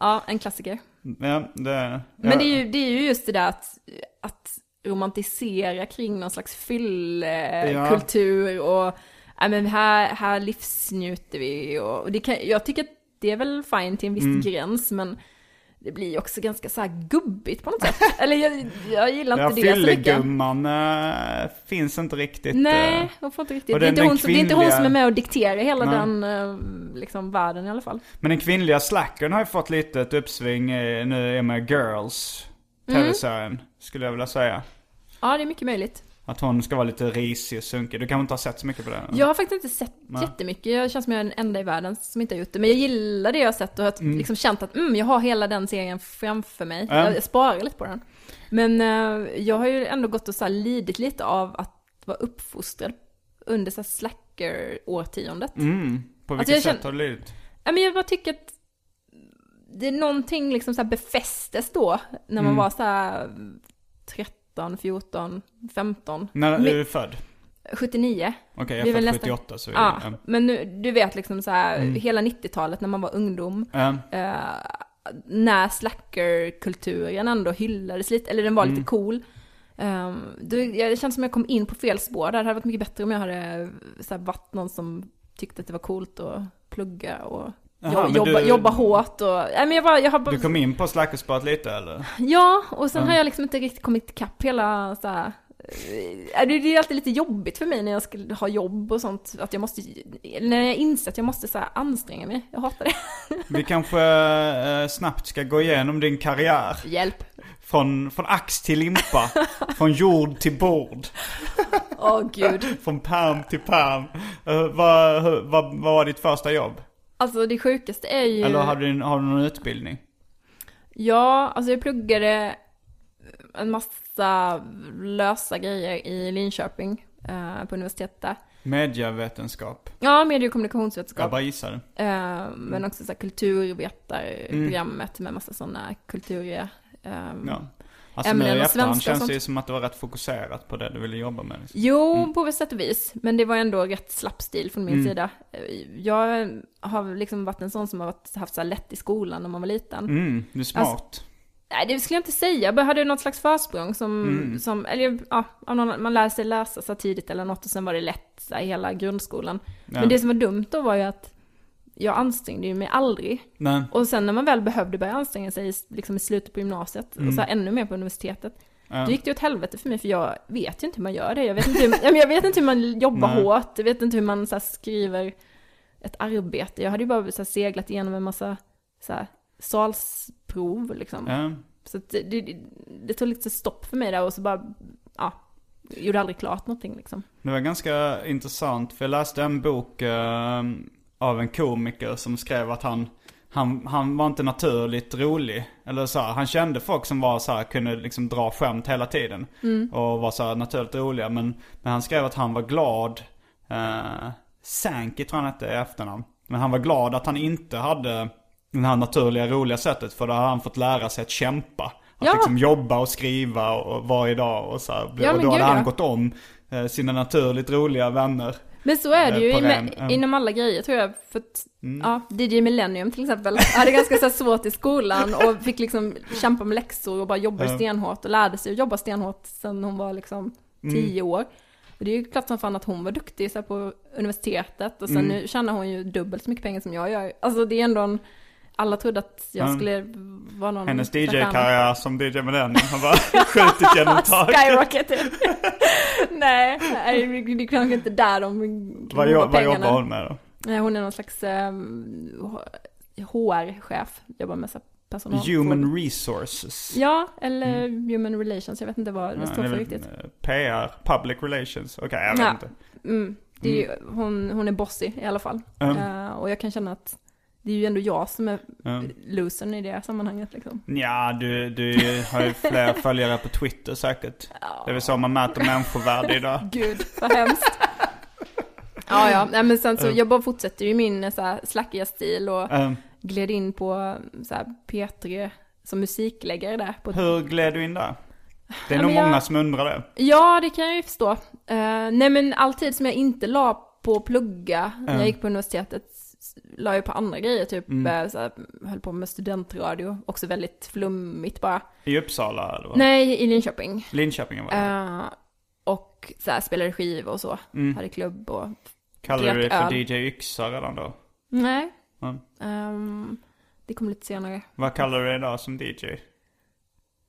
Ja, en klassiker. ja, det, Men ja. det är, ju, det är ju just det där att, att romantisera kring någon slags fyllkultur och ja, men här, här livsnjuter vi och, och det kan, jag tycker att det är väl fine till en viss Mm. gräns men det blir ju också ganska så här gubbigt på något sätt. Eller jag, jag gillar inte det så mycket. fyllegumman äh, finns inte riktigt. Nej, eh. hon får inte riktigt. Det är, inte hon, som- det är inte hon kvinnliga- som är med och dikterar hela Nej. den eh, liksom, världen i alla fall. Men den kvinnliga slackern har ju fått lite ett uppsving nu och med Girls. Mm. Tv-serien, skulle jag vilja säga. Ja, det är mycket möjligt. Att hon ska vara lite risig och sunkig. Du kanske inte har sett så mycket på det? Jag har faktiskt inte sett jättemycket. Jag känns som jag är den enda i världen som inte har gjort det. Men jag gillar det jag har sett och har liksom känt att mm, jag har hela den serien framför mig. Ja. Jag sparar lite på den. Men eh, jag har ju ändå gått och så här lidit lite av att vara uppfostrad under så slacker-årtiondet. Mm. På Alltså, vilket jag sätt har du lidit? Ja, men jag bara tycker att det är någonting liksom så här befästes då, när man var så här 13, 14, 15. När är du född? 79. Okej, är jag är född nästan- 78 så är Ja, det... men nu, du vet liksom så här, hela 90-talet när man var ungdom, Mm. eh, när slackerkulturen ändå hyllades lite, eller den var Mm. lite cool. Um, då, jag, det känns som jag kom in på fel spår där. Det hade varit mycket bättre om jag hade så här, varit någon som tyckte att det var coolt att plugga och Men jobba, du- jobba hårt och... Nej men jag bara, jag har bara... Du kom in på slackerspåret lite eller? Ja, och sen har jag liksom inte riktigt kommit ikapp hela så här, eh, det det är alltid lite jobbigt för mig när jag ska ha jobb och sånt. Att jag måste, när jag inser att jag måste så anstränga mig. Jag hatar det. Vi kanske eh, snabbt ska gå igenom din karriär. Hjälp. Från, från ax till limpa. från jord till bord. Åh gud. Från perm till perm. Eh, vad, vad, vad var ditt första jobb? Alltså det sjukaste är ju... Eller har du, har du någon utbildning? Ja, alltså jag pluggade en massa lösa grejer i Linköping eh, på universitetet där. Medievetenskap. Ja, medie och Jag kommunikationsvetenskap. bara gissade. Eh, men också så här kulturvetarprogrammet med massa sådana kulturiga ehm, Ja. Alltså nu Ämnen i och efterhand känns det ju som att du var rätt fokuserat på det du ville jobba med. Liksom. Jo, på ett sätt och vis. Men det var ändå rätt slapp stil från min sida. Eh, Jag har liksom varit en sån som har varit, haft så här lätt i skolan när man var liten. Mm, du är smart. Alltså, Nej, det skulle jag inte säga. Jag hade något slags försprång som, som eller ja, man lär sig läsa så tidigt eller något och sen var det lätt så här, i hela grundskolan. Ja. Men det som var dumt då var ju att jag ansträngde ju mig aldrig. Nej. Och sen när man väl behövde börja anstränga sig liksom i slutet på gymnasiet och så här, ännu mer på universitetet. Ja. Då gick det åt helvete för mig för jag vet ju inte hur man gör det. Jag vet inte hur, jag vet inte hur man jobbar Nej. hårt. Jag vet inte hur man så här, skriver ett arbete. Jag hade ju bara så här, seglat igenom en massa så här, salsprov liksom. Ja. Så det, det, det tog lite stopp för mig där och så bara, ja, gjorde aldrig klart någonting liksom. Det var ganska intressant för jag läste en bok eh, av en komiker som skrev att han, han, han var inte naturligt rolig. Eller så här, han kände folk som var så här, kunde liksom dra skämt hela tiden. Och var så här naturligt roliga. Men, men han skrev att han var glad, uh, Sankey tror han hette i efternamn. Men han var glad att han inte hade det här naturliga roliga sättet. För då hade han fått lära sig att kämpa. Att Ja. liksom jobba och skriva och varje dag och så här. Ja, och då hade gud, han ja. gått om eh, sina naturligt roliga vänner. Men så är det ju på i, ren- Mm. inom alla grejer tror jag. För att, ja, DJ Millennium till exempel. hade ganska så svårt i skolan och fick liksom kämpa med läxor och bara jobba Ja. stenhårt och lärde sig att jobba stenhårt sen hon var liksom Mm. tio år. Och det är ju klart som fan att hon var duktig så här, på universitetet och sen Mm. nu tjänar hon ju dubbelt så mycket pengar som jag gör. Alltså det är ändå en, alla trodde att jag Ja. skulle vara någon Hennes. DJ-karriär som DJ Millennium har bara skjutit genom taket. Skyrocket. nej, det är kanske inte där de Vad, jo- vad jobbar hon med då? Hon är någon slags um, HR-chef, jobbar med personal. Human resources. Ja, eller human relations, jag vet inte vad det Ja, står för riktigt. eh, PR, public relations. Okej, jag vet Ja. inte. Mm, är ju, hon, hon är bossy i alla fall. Mm. Eh, och jag kan känna att det är ju ändå jag som är Mm. losern i det sammanhanget liksom. Ja, du, du har ju fler följare på Twitter säkert. Det är väl så man mäter människovärde idag. Gud, vad hemskt. ja, ja, nej men sen så, jag bara fortsätter ju min så här slackiga stil och Um, gled in på så här P3 som musikläggare där. På hur gled du in där? Det är Ja, nog jag- många som undrar det. Ja, det kan jag ju förstå. Uh, nej men alltid som jag inte la på att plugga när Mm. jag gick på universitetet la jag på andra grejer, typ Mm. eh, så här, höll på med studentradio, också väldigt flummigt bara. I Uppsala eller? Nej, i Linköping. Linköping var det. Eh, och så här, spelade skiv och så, Mm. hade klubb och... Kallade du dig för. DJ Yxa redan då? Nej. Mm. Ehm, det kom lite senare. Vad kallar du dig idag som DJ?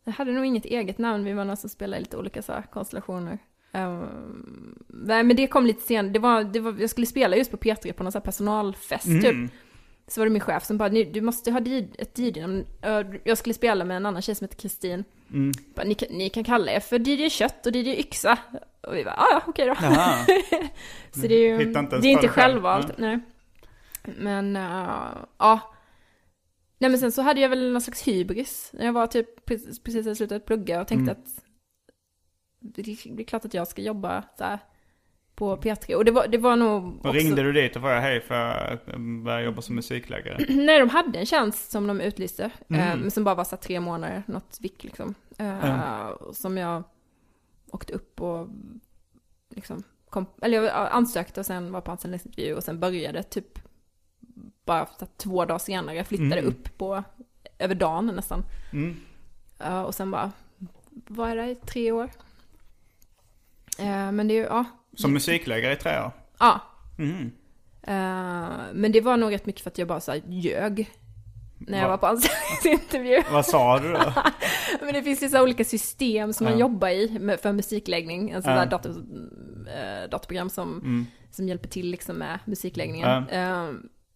Jag hade nog inget eget namn, vi var några som spelade lite olika så här, konstellationer. Ehm, nej men det kom lite senare, det var, det var, jag skulle spela just på P3 på någon så här personalfest typ. Mm. Så var det min chef som bara, "Ni- du måste ha ett DJ-namn. Ö, Jag skulle spela med en annan tjej som heter Kristin. Mm. Bara, Ni, kan- ni kan kalla er för DJ Kött och DJ Yxa. Och vi bara, ah, ja okej då. Så det är ju inte det är inte självvalt, nej. Men, uh, ja. Nej men sen så hade jag väl någon slags hybris. När jag var typ precis, precis i slutet plugga och tänkte Mm. att det är klart att jag ska jobba så här på P3. Och det var, det var nog Och ringde du dit och frågade hej för att börja jobba som musikläggare? Nej, de hade en tjänst som de utlyste. eh, Mm. men som bara var så här tre månader, något vick liksom. Eh, Ja. Som jag åkte upp och liksom kom, eller jag ansökte och sen var på anställningsintervju och sen började typ bara två dagar senare. Jag flyttade Mm. upp på, över dagen nästan. Mm. Eh, och sen bara, var jag där i tre år. Eh, men det är ju, ja. Som musikläggare i tre år? Ja. Mm. Eh, men det var nog rätt mycket för att jag bara så här ljög. När jag Va? var på anställningsintervju. Vad sa du då? Men det finns ju så olika system som man Ja. jobbar i för musikläggning. Sån Ja. där dator, eh, datorprogram som, Mm. som hjälper till liksom med musikläggningen. Eh,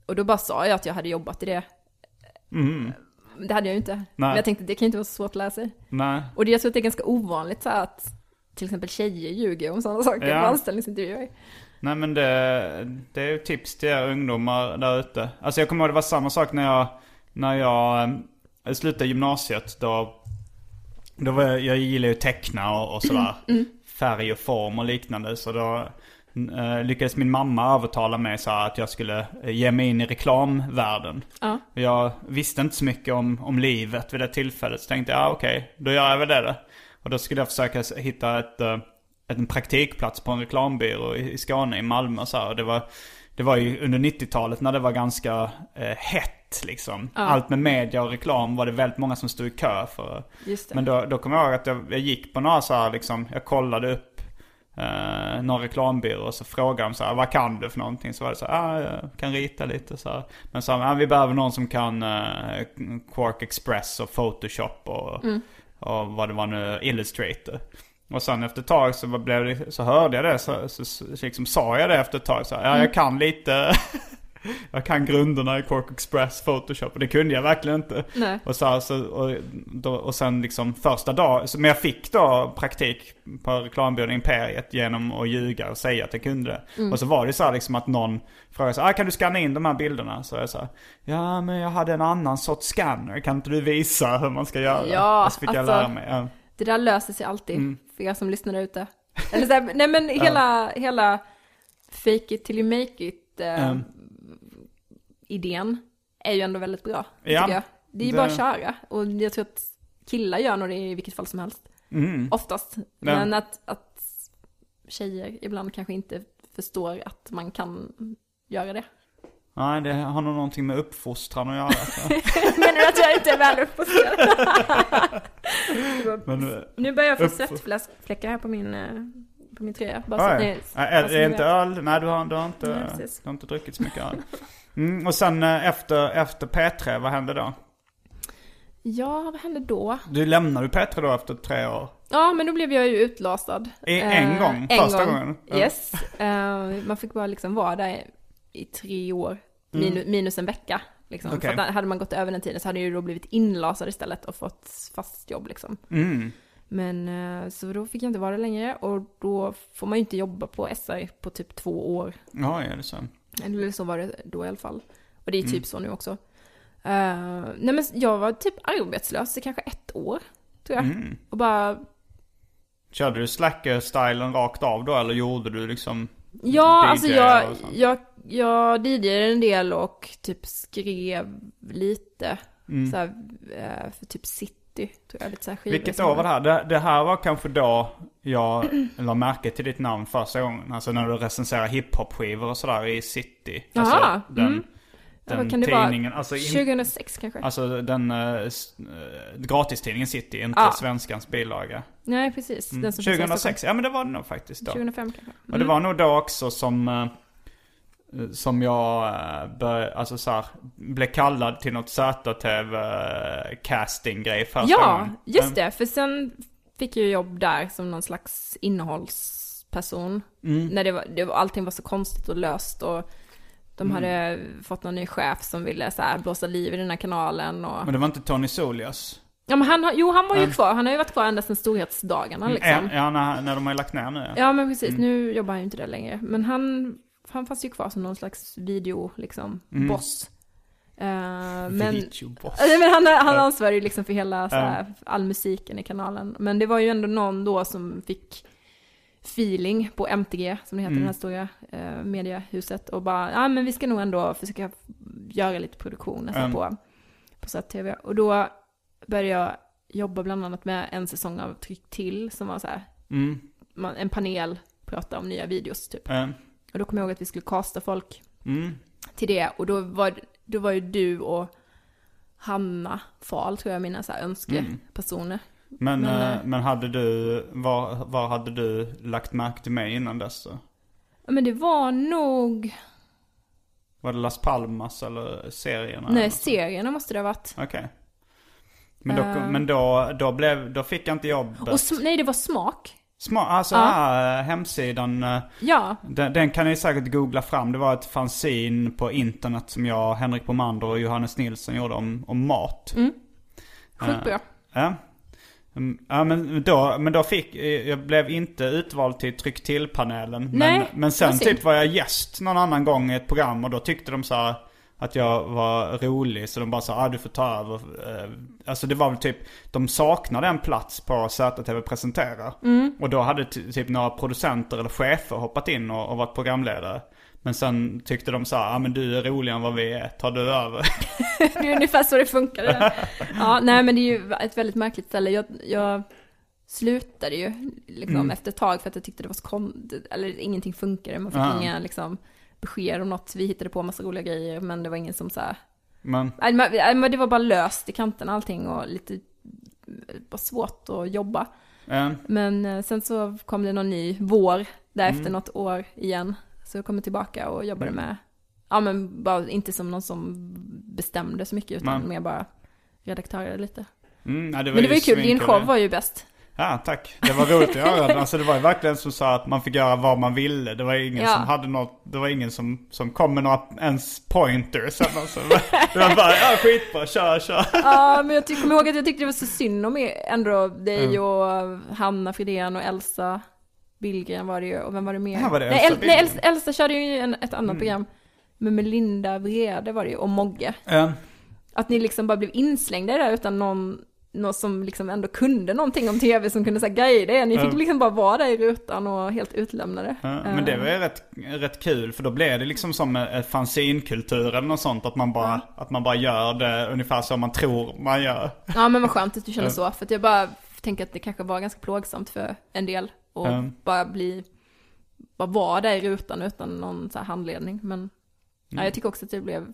och då bara sa jag att jag hade jobbat i det. Mm. Det hade jag ju inte. Nej. Men jag tänkte det kan ju inte vara så svårt att lära sig. Nej. Och det, jag tror att det är ganska ovanligt så att till exempel tjejer ljuger om sådana saker Ja. på anställningsintervjuer. Nej men det, det är ju tips till er ungdomar där ute. Alltså jag kommer ihåg det var samma sak när jag, när jag eh, slutade gymnasiet. Då, då var jag, jag gillar ju att teckna och, och sådär. Färg och form och liknande. Så då eh, lyckades min mamma övertala mig så att jag skulle eh, ge mig in i reklamvärlden. Ja. Jag visste inte så mycket om, om livet vid det tillfället. Så tänkte jag, ja okej, då gör jag väl det då. Och då skulle jag försöka hitta ett, eh, ett, en praktikplats på en reklambyrå i, Skåne, i Malmö så här. Och det var, det var ju under 90-talet när det var ganska eh, hett liksom. Allt med media och reklam var det väldigt många som stod i kö för. Men då, då kommer jag ihåg att jag, jag gick på några så här liksom, jag kollade upp eh, någon reklambyrå och så frågade de så här, vad kan du för någonting? Så var det så här, ah, jag kan rita lite så här. Men så här, ah, vi behöver någon som kan eh, Quark Express och Photoshop och, och vad det var nu, Illustrator. Och sen efter ett tag så, blev det, så hörde jag det, så, så, så liksom sa jag det efter ett tag så här, ja jag kan lite Jag kan grunderna i Quark Express, Photoshop och det kunde jag verkligen inte. Nej. Och, så, här, så, och, då, och sen liksom första dagen, men jag fick då praktik på reklambyrån Imperiet genom att ljuga och säga att jag kunde det. Mm. Och så var det så här liksom att någon frågade så här, ah, kan du scanna in de här bilderna? Så jag sa, ja men jag hade en annan sorts scanner, kan inte du visa hur man ska göra? Ja, och så fick jag alltså- lära mig. Ja. Det där löser sig alltid Mm. för er som lyssnar där ute. Eller så här, nej men hela, hela fake it till you make it Mm. Idén är ju ändå väldigt bra. Ja, jag. Det är ju det- bara att köra. Och jag tror att killar gör nog det i vilket fall som helst. Mm. Oftast. Ja. Men att, att tjejer ibland kanske inte förstår att man kan göra det. Nej, det har nog någonting med uppfostran att göra. Menar du att jag inte är väl uppfostrad? Nu börjar jag få svettfläckar här på min, eh, på min tröja. Bara så att ni- Är, är det inte öl? Nej, du har, du har, inte, du har inte druckit så mycket öl. Mm, och sen eh, efter, efter P3, vad hände då? Ja, vad hände då? Du lämnade ju P3 då efter tre år. Ja, men då blev jag ju utlasad. I- en Eh, gång? en Första gång. gången? Yes. Eh, man fick bara liksom vara där i tre år. Minus, minus en vecka. Liksom. Mm. Okej. För att hade man gått över den tiden så hade jag ju då blivit inlasad istället och fått fast jobb liksom. Mm. Men eh, så då fick jag inte vara där längre och då får man ju inte jobba på SR på typ två år. Ja, är det så? Eller så var det då i alla fall. Och det är typ Mm. så nu också. Eh, nej men jag var typ arbetslös i kanske ett år, tror jag. Mm. Och bara, Körde du slacker-stilen rakt av då eller gjorde du liksom ja DJ alltså jag, jag, jag DJade en del och typ skrev lite. Mm. Så här, eh, för typ City, tror jag. Lite så här skivor Vilket år var det här? Det, det här var kanske då jag la märke till ditt namn första gången. Alltså när du recenserar hiphop-skivor och sådär i City. Alltså Jaha, den, mm. Den kan det. Alltså, in, 2006 kanske? alltså den uh, gratistidningen City, inte Ja. svenskans bilaga. Nej, precis. Mm. Den som finns i 2006, ja men det var det nog faktiskt då. 2005 kanske. Och det var nog då också som, eh, som jag eh, bör, alltså så här, blev kallad till något ZTV-casting-grej första Ja, gången. just det. För sen fick jag jobb där som någon slags innehållsperson. Mm. När det var, det var, allting var så konstigt och löst och de hade fått någon ny chef som ville så här blåsa liv i den här kanalen och... Men det var inte Tony Solias? Ja men han har, jo han var ju Mm. kvar, han har ju varit kvar ända sedan storhetsdagarna liksom. Ja, ja när, när de har lagt ner nu. Ja. Ja men precis, Mm. nu jobbar han ju inte där längre. Men han, han fanns ju kvar som någon slags video, liksom, Mm. boss. Eh, men, Videoboss. Ja, men han, han ansvarar ju liksom för hela så här, all musiken i kanalen. Men det var ju ändå någon då som fick feeling på MTG, som det heter, Mm. det här stora eh, mediehuset. Och bara, ja men vi ska nog ändå försöka göra lite produktioner så här, Mm. på, på så tv. Och då började jag jobba bland annat med en säsong av Tryck till, som var så här, Mm. man, en panel prata om nya videos typ. Eh, Och då kom jag ihåg att vi skulle casta folk Mm. till det. Och då var, då var ju du och Hanna Fahl, tror jag, mina så här önskepersoner. Men, Men, eh, eh, men hade du, var, var hade du lagt märke till mig innan dess då? Ja, Men det var nog, Var det Las Palmas eller serierna? nej serierna måste det ha varit. Okej. Men, då, Eh. men då, då, blev, då fick jag inte jobbet. Och nej, det var smak. Sma, alltså Ja. ah, hemsidan, eh, Ja, den, den kan ni säkert googla fram. Det var ett fanzine på internet som jag, Henrik Bomander och Johannes Nilsson gjorde om, om mat. sjukt bra. Ja. Mm, Ja men då, men då fick, eh, jag blev inte utvald till tryck till-panelen. Men, men sen typ var jag gäst någon annan gång i ett program och då tyckte de så här att jag var rolig. Så de bara sa, ah, du får ta över. Eh, Alltså det var väl typ, de saknade en plats på ZTV presentera. Mm. Och då hade ty- typ några producenter eller chefer hoppat in och, och varit programledare. Men sen tyckte de så här, ah, men du är roligare än vad vi är, tar du över? Det är ungefär så det där. Ja, nej men det är ju ett väldigt märkligt ställe. Jag, jag slutade ju liksom Mm. efter ett tag för att jag tyckte det var så kon- eller ingenting funkade. Man fick Ja. inga liksom besked om något. Vi hittade på massa roliga grejer men det var ingen som så här Men, Nej, men- nej, det var bara löst i kanterna allting och lite bara svårt att jobba. eh, Men eh, sen så kom det någon ny vår därefter Mm. något år igen. Så jag kom tillbaka och jobbade med, ja men bara inte som någon som bestämde så mycket utan Men- mer bara redaktörade lite. mm, ja, det Men det var ju kul, din show var ju bäst. Ja, tack. Det var roligt att göra. Alltså det var ju verkligen som sa att man fick göra vad man ville. Det var ingen Ja. som hade något, det var ingen som, som kom med några ens pointers eller så. Det var bara, ja skitbra, kör, kör. Ja, men jag ty- kommer ihåg att jag tyckte det var så synd om ändå dig och Hanna Fridén och Elsa Billgren var det ju, och vem var det mer? Ja, var det nej, Elsa El- nej? Elsa, Elsa körde ju en, ett annat program. Men med Linda Vrede var det ju, och Mogge. Ja. Att ni liksom bara blev inslängda där utan någon, någon som liksom ändå kunde någonting om tv som kunde säga guida er. Ni fick liksom bara vara där i rutan och helt utlämnade. Ja, men det var ju rätt, rätt kul för då blev det liksom som fanzinkultur eller något sånt. Att man, bara, att man bara gör det ungefär som man tror man gör. Ja men vad skönt att du känner så. För att jag bara tänker att det kanske var ganska plågsamt för en del. Och Ja. bara bli, bara vara där i rutan utan någon så här handledning. Men ja, Mm. jag tycker också att det blev,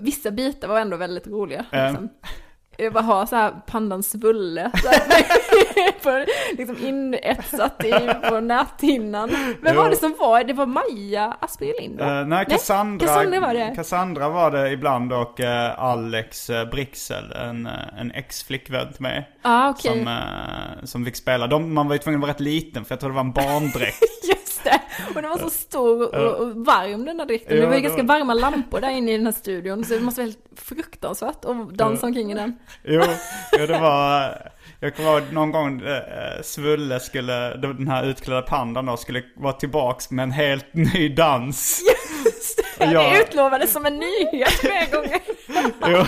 vissa bitar var ändå väldigt roliga. Liksom. Jag bara ha så här pandan Svulle liksom inetsat i, på näthinnan. Vem var Jo. det som var? Det var Maja Aspelin Uh, nej, Cassandra, Cassandra var det. Cassandra var det ibland och eh, Alex uh, Brixel, en, eh, en ex-flickvän till mig. Ja, okej. Som, eh, som fick spela. De, man var ju tvungen att vara rätt liten för jag tror det var en barndräkt. Just det! Och den var så stor och, och varm den där dräkten. Ja, det var ju ganska var- varma lampor där inne i den här studion. Så det måste vara helt fruktansvärt att dansa omkring i den. jo, jo, det var... Jag kommer ihåg någon gång eh, Svulle skulle, den här utklädda pandan då, skulle vara tillbaks med en helt ny dans. Just det! Ja. Det utlovades som en nyhet flera gånger. Jo,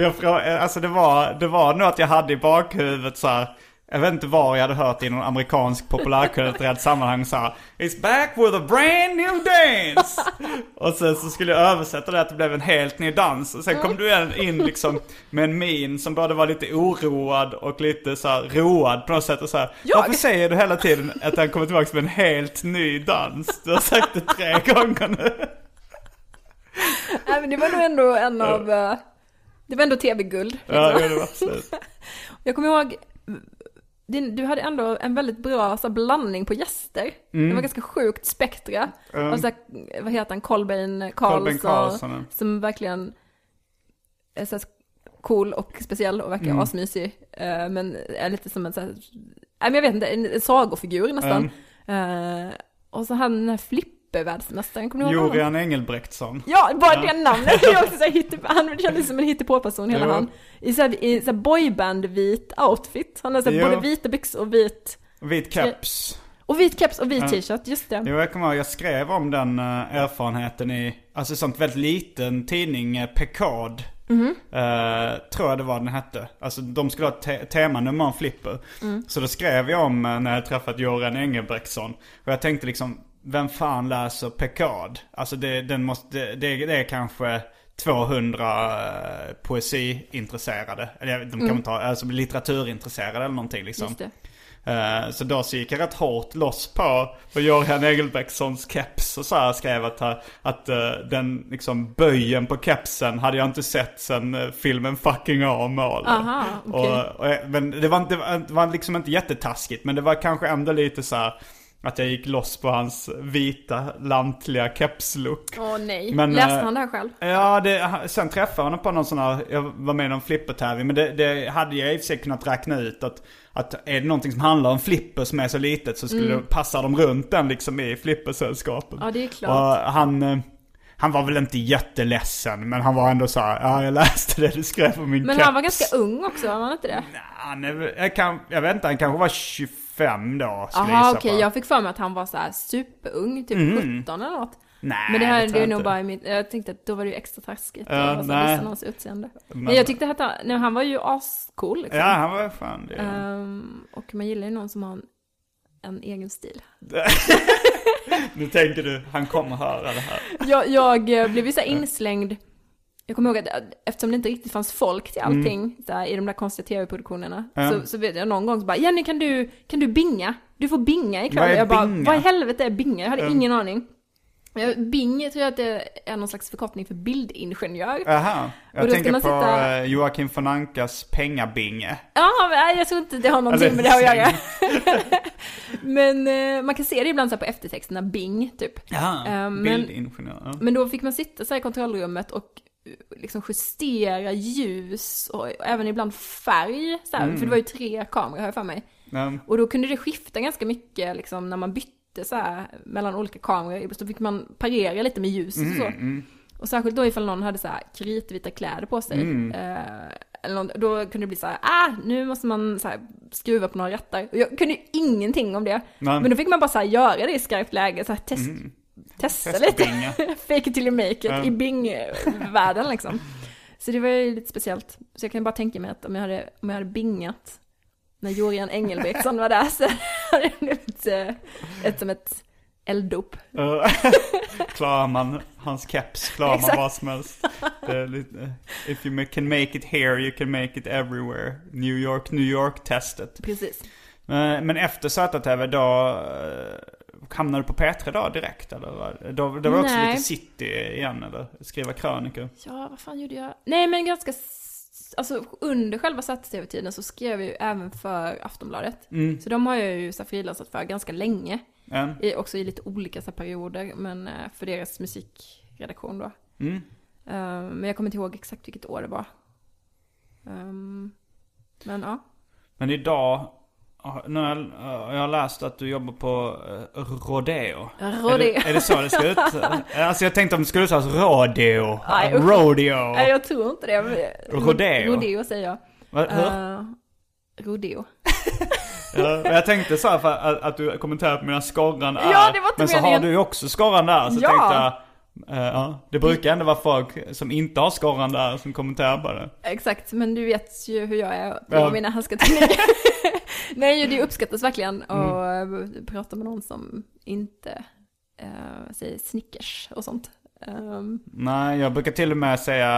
jag frågade, alltså det var, det var nog att jag hade i bakhuvudet så här. Jag vet inte var jag hade hört i någon amerikansk populärkulturellt sammanhang så här. It's back with a brand new dance! Och sen så skulle jag översätta det att det blev en helt ny dans. Och sen kom du in liksom med en min som både var lite oroad och lite så här road på något sätt. Och så här, Jag? Varför säger du hela tiden att han kommer tillbaka med en helt ny dans? Du har sagt det tre gånger nu. Nej men det var nog ändå en av... eh, Det var ändå tv-guld. Ja, liksom. ja, det var absolut. Jag kommer ihåg, din, du hade ändå en väldigt bra så blandning på gäster. Det var ganska sjukt spektra. Mm. Och så här, vad heter han, Kolbeinn Karlsson. Karlsson. Som verkligen är så cool och speciell och verkar Mm. asmysig. Eh, men är lite som en så här, nej men jag vet inte, en, en sagofigur nästan. Eh, och så han den här Flippe hippevärldsmästaren, kommer du ihåg honom? Jorian Engelbrektsson. Ja, bara det namnet är också så här han kändes som en hittepåperson hela Jo. han. I så här, i så här boyband-vit outfit. Han har så både vita byxor och vit, Vit keps. och vit keps och vit Ja. t-shirt, just det. Jo, jag kommer ihåg, jag skrev om den eh, erfarenheten i, alltså sånt väldigt liten tidning, uh, Pekad. Eh, tror jag det var den hette. Alltså de skulle ha te- temanummer om flipper. Så då skrev jag om eh, när jag träffat Göran Engelbrektsson. Och jag tänkte liksom, vem fan läser Pekad? Alltså det, den måste, det, det är kanske 200 eh, poesiintresserade. Eller de kan inte ha, alltså litteraturintresserade eller någonting liksom. Eh, Så då så gick jag rätt hårt loss på, på Göran Engelbrektssons keps och så här skrev att, att eh, den liksom böjen på kepsen hade jag inte sett sen eh, filmen Fucking Åmål. Aha, okej. och, och, men det var, inte, det var liksom inte jättetaskigt men det var kanske ändå lite så här att jag gick loss på hans vita lantliga kepslook. Åh nej. Men, Läste eh, han det här själv? Ja, det, sen träffade jag honom på någon sån här, jag var med i någon flippertävling. Men det, det hade jag i och för sig kunnat räkna ut att, att är det någonting som handlar om flipper som är så litet så skulle det passa dem runt den liksom i flippersällskapet. Mm. Ja, det är klart. Och han, eh, han var väl inte jätteledsen men han var ändå så här, ja jag läste det du skrev på min Men keps. han var ganska ung också, var han inte det? Han är, jag, kan, jag vet inte, han kanske var 25 då skulle jag Jaha gissa okej, på. jag fick för mig att han var så här superung, typ 17 eller något. Nej, Men det här det är jag nog bara i mitt, jag tänkte att då var det ju extra taskigt. Ja, nej. nej. hans utseende. Men, Men- jag tyckte att han, nej, han var ju ascool liksom. Ja, han var fan det. Ehm, och man gillar ju någon som har en, en egen stil. Nu tänker du, han kommer höra det här. Jag, jag eh, blev ju så inslängd, jag kommer ihåg att eh, eftersom det inte riktigt fanns folk till allting så här, i de där konstiga tv-produktionerna. Ja. Så, så vet jag någon gång så bara, Jenny kan du, kan du binga? Du får binga ikväll. Vad är jag bara, binga? vad i helvete är binga? Jag hade Ja. ingen aning. Jag- Bing tror jag att det är någon slags förkortning för bildingenjör. Aha, jag tänker på sitta- eh, Joakim von Ankas pengabinge. Ja, men jag tror inte det har någonting Eller- med det att göra. men eh, man kan se det ibland så här på eftertexterna, Bing, typ. Ja, Eh, men- bildingenjör. Ja. Men då fick man sitta så här i kontrollrummet och eh, liksom justera ljus och även ibland färg. Så här, För det var ju tre kameror har jag för mig. Ja. Och då kunde det skifta ganska mycket liksom när man bytte så här mellan olika kameror. Så fick man parera lite med ljuset och så. Och särskilt då ifall någon hade så här kritvita kläder på sig. Eh, eller någon, då kunde det bli så här, ah, nu måste man så här skruva på några rattar. Och jag kunde ju ingenting om det. Men då fick man bara så här göra det i skarpt läge, så här test, testa lite. Fake it till you make it Ja. i Bing-världen liksom. Så det var ju lite speciellt. Så jag kan bara tänka mig att om jag hade, om jag hade bingat när Jorian Engelbrektsson var där så hade det blivit eh, ett som ett elddop. Eh, klarar man hans keps, klarar man vad som helst. Lite, if you can make it here, you can make it everywhere. New York, New York-testet. Precis. Men, men efter ZTV då hamnade du på P3 då direkt eller? Då, det var också Nej. lite city igen eller? Skriva krönikor. Ja, vad fan gjorde jag? Nej, men ganska... Alltså under själva ZTV-tiden så skrev jag ju även för Aftonbladet. Mm. Så de har jag ju frilansat för ganska länge. Ja. I, också i lite olika så perioder, men eh, för deras musikredaktion då. Mm. Eh, men jag kommer inte ihåg exakt vilket år det var. Ehm, men ja. Men idag, nu har jag, jag har läst att du jobbar på eh, Rodeo. Är Rodeo. det, är det så det ska ut? Alltså jag tänkte om det skulle uttalas Rodeo. Nej. Rodeo. Nej, jag tror inte det. Rodeo. Rodeo säger jag. Va, hur? Eh, rodeo. Ja, jag tänkte så här för att, att du kommenterade på mina skorran är. Ja, det var inte Men så meningen. har du ju också skorran där. Så Ja. tänkte jag, eh, ja, det brukar ändå vara folk som inte har skorran där som kommenterar på det. Exakt, men du vet ju hur jag är Ja. med mina härskartekniker. Nej, det uppskattas verkligen Mm. att eh, prata med någon som inte uh, säger Snickers och sånt. Ehm, Nej, jag brukar till och med säga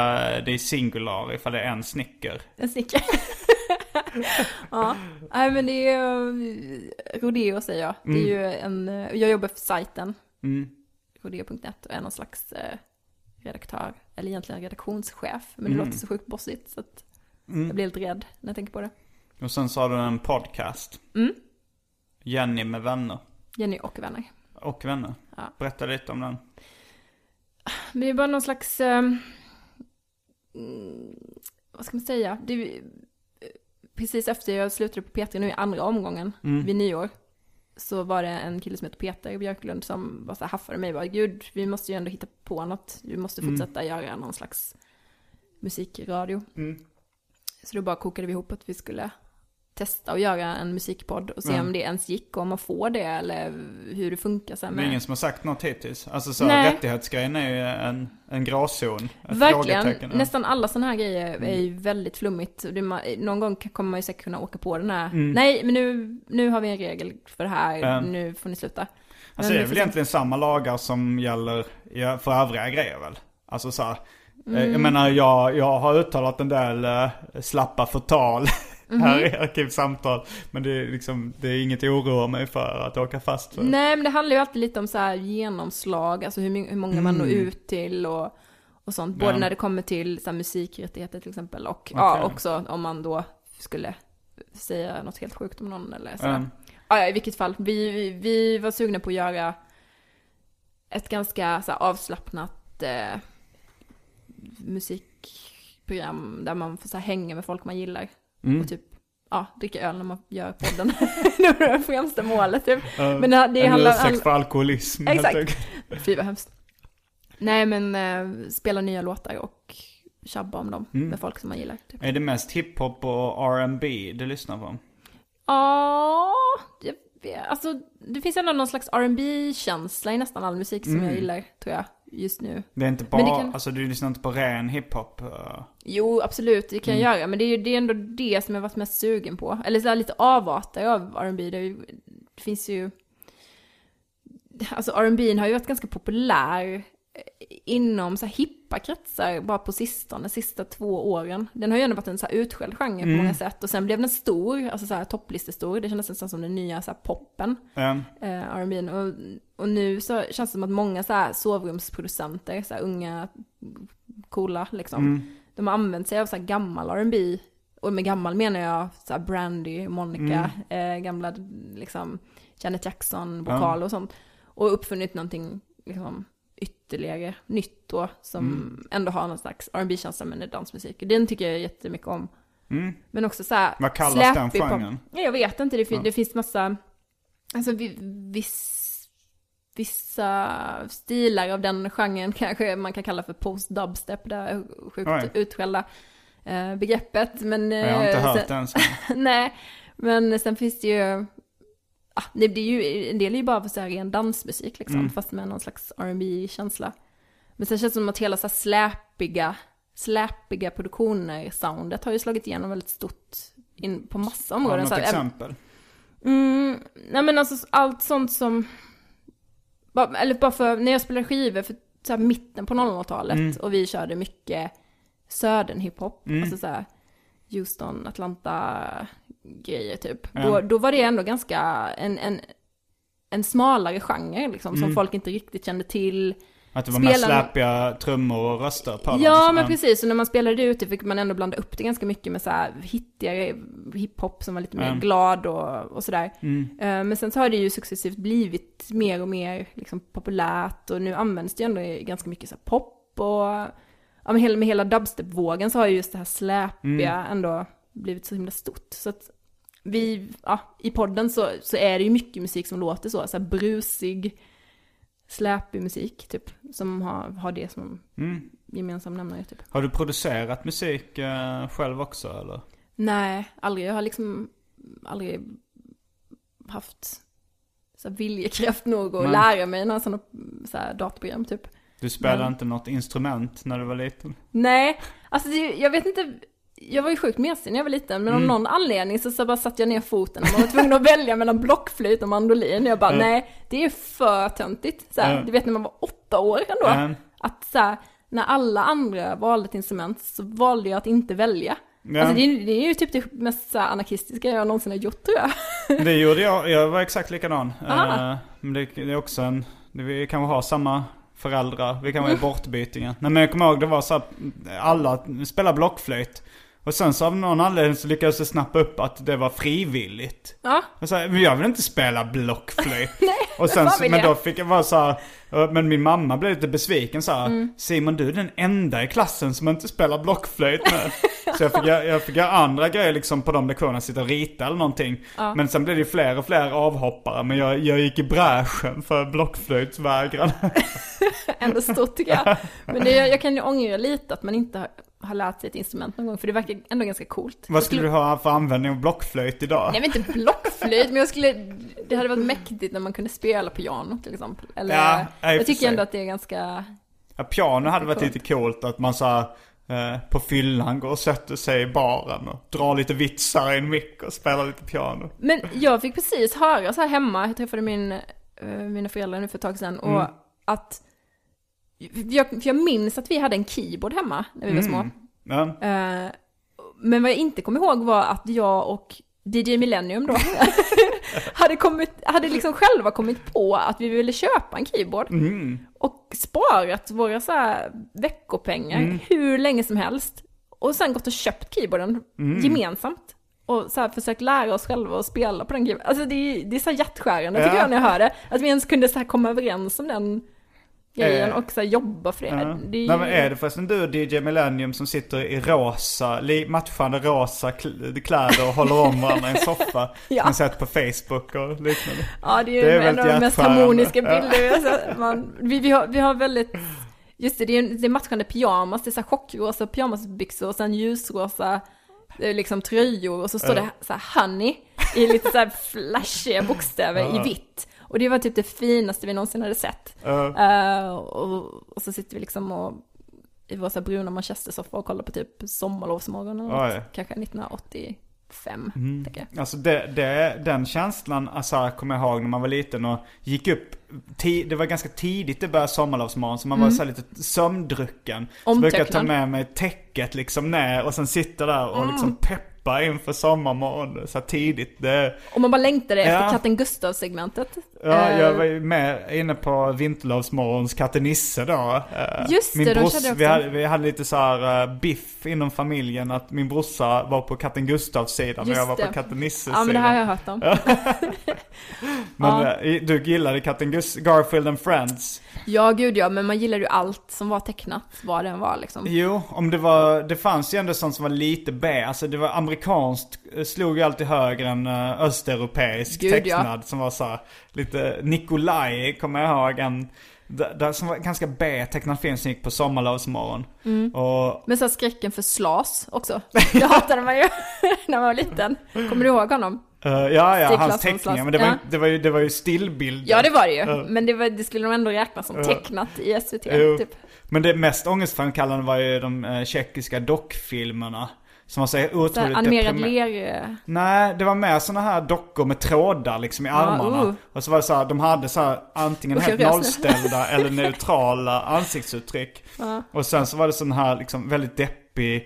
det är singular ifall det är en snicker. en snickare. ja, nej men det är Rodeo säger jag. Det är ju en, eh, jag jobbar för sajten Mm. rodeo.net och är någon slags eh, redaktör, eller egentligen redaktionschef. Men det låter så sjukt bossigt så att jag blir lite rädd när jag tänker på det. Och sen så har du en podcast. Mm. Jenny med vänner. Jenny och vänner. Och vänner. Ja. Berätta lite om den. Det är bara någon slags, mm, vad ska man säga? Det är, eh, precis efter jag slutade på P3 nu i andra omgången, vid nyår, så var det en kille som heter Peter Björklund som så här haffade mig. Bara, Gud, vi måste ju ändå hitta på något. Vi måste fortsätta göra någon slags musikradio. Så då bara kokade vi ihop att vi skulle testa att göra en musikpodd och se Ja. om det ens gick och om man får det eller hur det funkar sen Det är ingen som har sagt något hittills. Alltså så Nej. rättighetsgrejen är ju en, en gråzon. Verkligen. Nästan alla sådana här grejer är Mm. ju väldigt flummigt. Någon gång kommer man ju säkert kunna åka på den här. Mm. Nej, men nu, nu har vi en regel för det här. Nu får ni sluta. Alltså Men det är väl egentligen samma lagar som gäller för övriga grejer väl? Alltså så här, eh, Mm. Jag menar jag, jag har uttalat en del eh, slappa förtal Mhm. här i Arkivsamtal. Men det är liksom, det är inget jag oroar mig för att åka fast för. Nej, men det handlar ju alltid lite om så här genomslag. Alltså hur, hur många man når ut till och, och sånt. Både Ja. när det kommer till så här, musikrättigheter till exempel. Och ja, Okej. också om man då skulle säga något helt sjukt om någon eller så. Mm. Ja, ja, i vilket fall. Vi, vi, vi var sugna på att göra ett ganska så här, avslappnat eh, musikprogram där man får så här, hänga med folk man gillar. Mm. Och typ, ja, dricka öl när man gör podden. det var det främsta målet typ. Eh, Men det, det handlar... ursäkt för alkoholism Exakt. Fy vad hemskt. Nej men eh, spela nya låtar och tjabba om dem Mm. med folk som man gillar. Typ. Är det mest hiphop och R&B du lyssnar på? Ja, alltså det finns ändå någon slags rb känsla i nästan all musik som Mm. jag gillar, tror jag, just nu. Det är inte Men bara, det kan- alltså du lyssnar inte på ren hiphop? eh, Jo, absolut, det kan Mm. jag göra, men det är ju det är ändå det som jag varit mest sugen på. Eller så lite avarter av R&B det, det finns ju... Alltså R&B har ju varit ganska populär inom så här hippa kretsar bara på sistone, sista två åren. Den har ju ändå varit en så här utskälld genre Mm. på många sätt. Och sen blev den stor, alltså så här topplistestor. Det kändes nästan som den nya så här poppen. eh, eh, R&B och, och nu så känns det som att många så här sovrumsproducenter, så här unga, coola liksom, mm. de har använt sig av så här gammal R&B och med gammal menar jag så här Brandy, Monica, eh, gamla liksom Janet Jackson, vokaler och sånt. Och uppfunnit någonting liksom ytterligare nytt då som ändå har någon slags R&B känsla men är dansmusik. Den tycker jag jättemycket om. Mm. Men också så här Vad kallas den släpig genren? Ja, jag vet inte, det, fin- Ja. det finns massa, alltså vi, viss, vissa stilar av den genren kanske man kan kalla för post-dubstep, det här sjukt Oj. utskällda eh, begreppet. Men, Jag har inte eh, hört sen, ens. Nej, men sen finns det ju, ah, det blir ju, en del är ju bara så här ren dansmusik liksom, Mm. fast med någon slags rb känsla Men sen känns det som att hela så här släpiga, släpiga produktioner, soundet har ju slagit igenom väldigt stort in på massa Har du områden. något Så här, exempel? Mm, nej men alltså allt sånt som, bara, eller bara för, när jag spelade skivor för så här, mitten på 00-talet Mm. och vi körde mycket södern hiphop, Mm. alltså så här Houston, Atlanta grejer typ. Ja. Då, då var det ändå ganska en, en, en smalare genre liksom, som Mm. folk inte riktigt kände till. Att det var mer Spelar- släpiga trummor och röster på dem, Ja, liksom. men precis. Och när man spelade ute fick man ändå blanda upp det ganska mycket med så här hittigare hiphop som var lite mer glad och, och sådär. Mm. Eh, Men sen så har det ju successivt blivit mer och mer liksom populärt och nu används det ju ändå ganska mycket så här pop och ja, men med hela dubstep-vågen så har ju just det här släpiga Mm. ändå blivit så himla stort. Så att vi, ja, i podden så, så är det ju mycket musik som låter så, så här brusig, släpig musik typ, som har, har det som Mm. gemensam nämnare typ. Har du producerat musik eh, själv också eller? Nej, aldrig. Jag har liksom aldrig haft så här viljekraft nog att Nej. lära mig några sådana så här datorprogram typ. Du spelade Nej. inte något instrument när du var liten? Nej, alltså jag vet inte. Jag var ju sjukt mesig när jag var liten, men av Mm. någon anledning så, så bara satte jag ner foten och man var tvungen att välja mellan blockflöjt och mandolin. Jag bara, Ja. nej, det är för töntigt. Så Ja. Du vet när man var åtta år ändå. Mm. Att så när alla andra valde ett instrument så valde jag att inte välja. Ja. Alltså det, är- det är ju typ det mest så anarkistiska jag någonsin har gjort tror jag. Det gjorde jag. Jag var exakt likadan. Eh, men det, det är också en... det- Vi kanske har samma föräldrar. Vi kan vara Mm. bortbytingar. Nej men jag kommer ihåg det var så här, alla spelar blockflöjt. Och sen så av någon anledning så lyckades jag snappa upp att det var frivilligt. Ja, Jag sa, men jag vill inte spela blockflöjt. Och sen, så, men då fick jag vara så här, men min mamma blev lite besviken så här, Mm. Simon du är den enda i klassen som inte spelar blockflöjt nu. så jag fick, jag fick göra andra grejer liksom på de lektionerna, sitta och rita eller någonting. Men sen blev det fler och fler avhoppare, men jag, jag gick i bräschen för blockflöjtsvägran. Ändå stort tycker jag. Men det, jag kan ju ångra lite att man inte har, har lärt sig ett instrument någon gång, för det verkar ändå ganska coolt. Vad skulle du ha för användning av blockflöjt idag? Nej men inte blockflöjt, men jag skulle, det hade varit mäktigt när man kunde spela piano till exempel. Eller, Ja, jag tycker ändå att det är ganska, Ja, piano hade varit Coolt. lite coolt att man så här, eh, på fyllan går och sätter sig i baren och drar lite vitsar i en mick och spelar lite piano. Men jag fick precis höra så här hemma, jag träffade min, eh, mina föräldrar nu för ett tag sedan, och Mm. att jag, för jag minns att vi hade en keyboard hemma när vi var små. Ja. Eh, men vad jag inte kommer ihåg var att jag och DJ Millennium då hade, kommit, hade liksom själva kommit på att vi ville köpa en keyboard. Och sparat våra så här veckopengar hur länge som helst. Och sen gått och köpt keyboarden gemensamt. Och så här försökt lära oss själva att spela på den keyboarden. Alltså det är, det är så här hjärtskärande tycker Ja. jag när jag hör det. Att vi ens kunde så här komma överens om den grejen Eh. och så jobba för det. Ja. det är, Nej, men är det förresten du DJ Millennium som sitter i rosa, matchande rosa kl- kläder och håller om varandra i en soffa? Ja. Som sett på Facebook och liknande. Ja, det är, Det är en av väldigt de mest harmoniska Ja. bilder. sett. Man, vi, vi, har, vi har väldigt, just det, det är, det är matchande pyjamas, det är så här chockrosa pyjamasbyxor och sen ljusrosa är liksom tröjor och så står det så här honey i lite så här flashiga bokstäver i vitt. Och det var typ det finaste vi någonsin hade sett. Eh, och, och så sitter vi liksom och i vår så bruna manchestersoffa och kollar på typ Sommarlovsmorgon eller något. Oj. Kanske 1985, tänker jag. Alltså det, det, den känslan, alltså kommer jag ihåg när man var liten och gick upp Det var ganska tidigt det började sommarlovsmorgon så man var så lite sömndrucken. Så brukade jag ta Omtöcknad. med mig täcket liksom ner och sen sitta där och liksom peppa inför sommarmorgon så tidigt. Det, Och man bara längtade efter Ja. katten Gustav-segmentet. ja, Eh, jag var ju med inne på Vinterlovsmorgons katte Nisse då. Eh, Just det, min de brors, körde också. vi, hade, vi hade lite så här eh, biff inom familjen att min brorsa var på katten Gustavs sida Just jag var det. på katten Nisses Ja men det sida. här har jag hört om. Men Ja. eh, du gillade katten Gus, Garfield and Friends? Ja gud ja, men man gillar ju allt som var tecknat, vad den var liksom. Jo, om det var, det fanns ju ändå sånt som var lite B. Alltså det var amerikanskt, eh, slog ju alltid högre än uh, östeuropeisk Gud, ja. tecknad. Som var så här, lite, Nikolaj kommer jag ihåg en, där, som var ganska B-tecknad film som gick på sommarlovsmorgon. Mm. Och Men så skräcken för Slas också. Det hatade man ju när man var liten. Kommer du ihåg honom? Eh, ja, ja, Stig hans teckningar. Men det var, Ja. det var ju, det var ju stillbilder. Ja det var det ju. Ja. Men det, var, det skulle nog ändå räknas som tecknat i SVT. Jo. Typ. Men det mest ångestframkallande var ju de uh, tjeckiska dockfilmerna. Som var så Så otroligt animerad deprimer- ler... Nej, det var mer såna här dockor med trådar liksom i armarna. uh. Och så var det så här, de hade så här antingen helt nollställda eller neutrala ansiktsuttryck. Och sen så var det sån här liksom väldigt deppig, eh,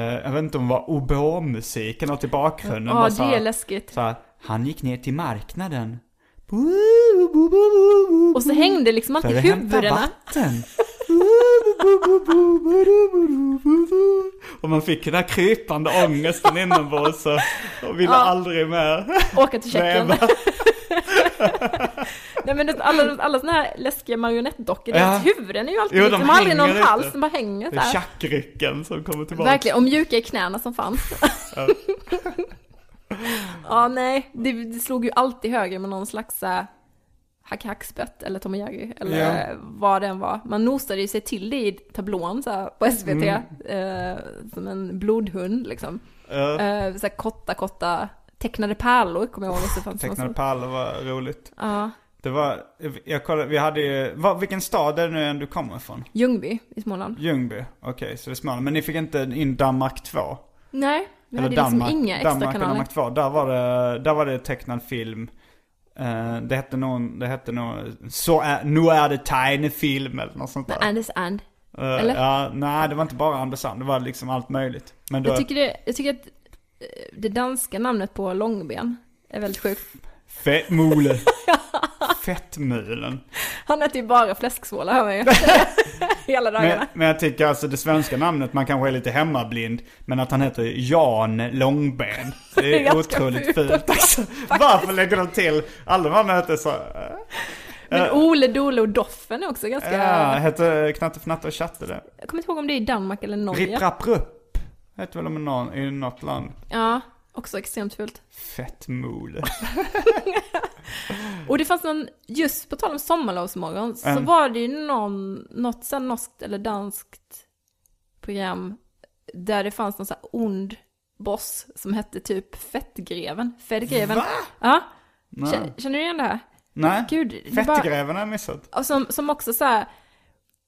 jag vet inte om det var oboe-musik eller något i bakgrunden. Ja det här- är läskigt. Så här, han gick ner till marknaden. Och så hängde liksom alltid huvudena. vatten. Och man fick den här krypande ångesten inombords och, och ville aldrig mer. Åka till Tjeckien. Nej men alla, alla såna här läskiga marionettdockor, Ja. deras huvuden är ju alltid, Jo, de, de de har aldrig någon lite. hals, de bara hänger Det så är här. tjackrycken som kommer tillbaka. Verkligen, och mjuka i knäna som fanns. ja, nej, det, det slog ju alltid högre med någon slags uh, Hack Hackspett eller Tom och Jerry eller Ja. vad än var. Man nosade ju sig till det i tablån så här, på SVT, Mm. eh, som en blodhund liksom. Ja, Eh, så här korta, korta tecknade pärlor kommer jag ihåg att det fanns. tecknade pärlor var roligt. Ja, Det var, jag kollade, vi hade ju, var, vilken stad är det nu än du kommer ifrån? Ljungby i Småland. Ljungby, okej, så det är Småland. Men ni fick inte in Danmark 2? Nej, vi Eller hade Danmark, liksom inga extra Danmark kanaler. Danmark 2. Där var det, där var det tecknad film. Eh, det hette någon, det hette någon, så är, nu är det tegnefilm eller något sånt där. Anders and. Eh, eller? Ja, nej det var inte bara Anders Sand, det var liksom allt möjligt. Men då, Jag tycker, det, jag tycker att det danska namnet på långben är väldigt sjukt. Fettmule. Fettmulen. Han äter ju bara fläsksvålar hör man ju. Hela dagarna. Men, men jag tycker alltså det svenska namnet, man kanske är lite hemmablind. Men att han heter Jan Långben. Det är otroligt fult. Alltså, varför lägger de till, alla de andra heter så. äh, Men Ole, Dole och Doffen är också ganska... Ja, heter Knatte Fnatte och Tjatte det. Jag kommer inte ihåg om det är i Danmark eller Norge. Ripp Rapp Rupp. Heter väl om någon, i något land. Ja, också extremt fult. Fett mole. Och det fanns någon, just på tal om sommarlovsmorgon, så Mm. var det ju någon, något här norskt eller danskt program där det fanns någon så här ond boss som hette typ Fettgreven. Fettgreven. Va? Ja. Känner, känner du igen det här? Nej, Gud, Fettgräven har jag missat. Och som, som också så här,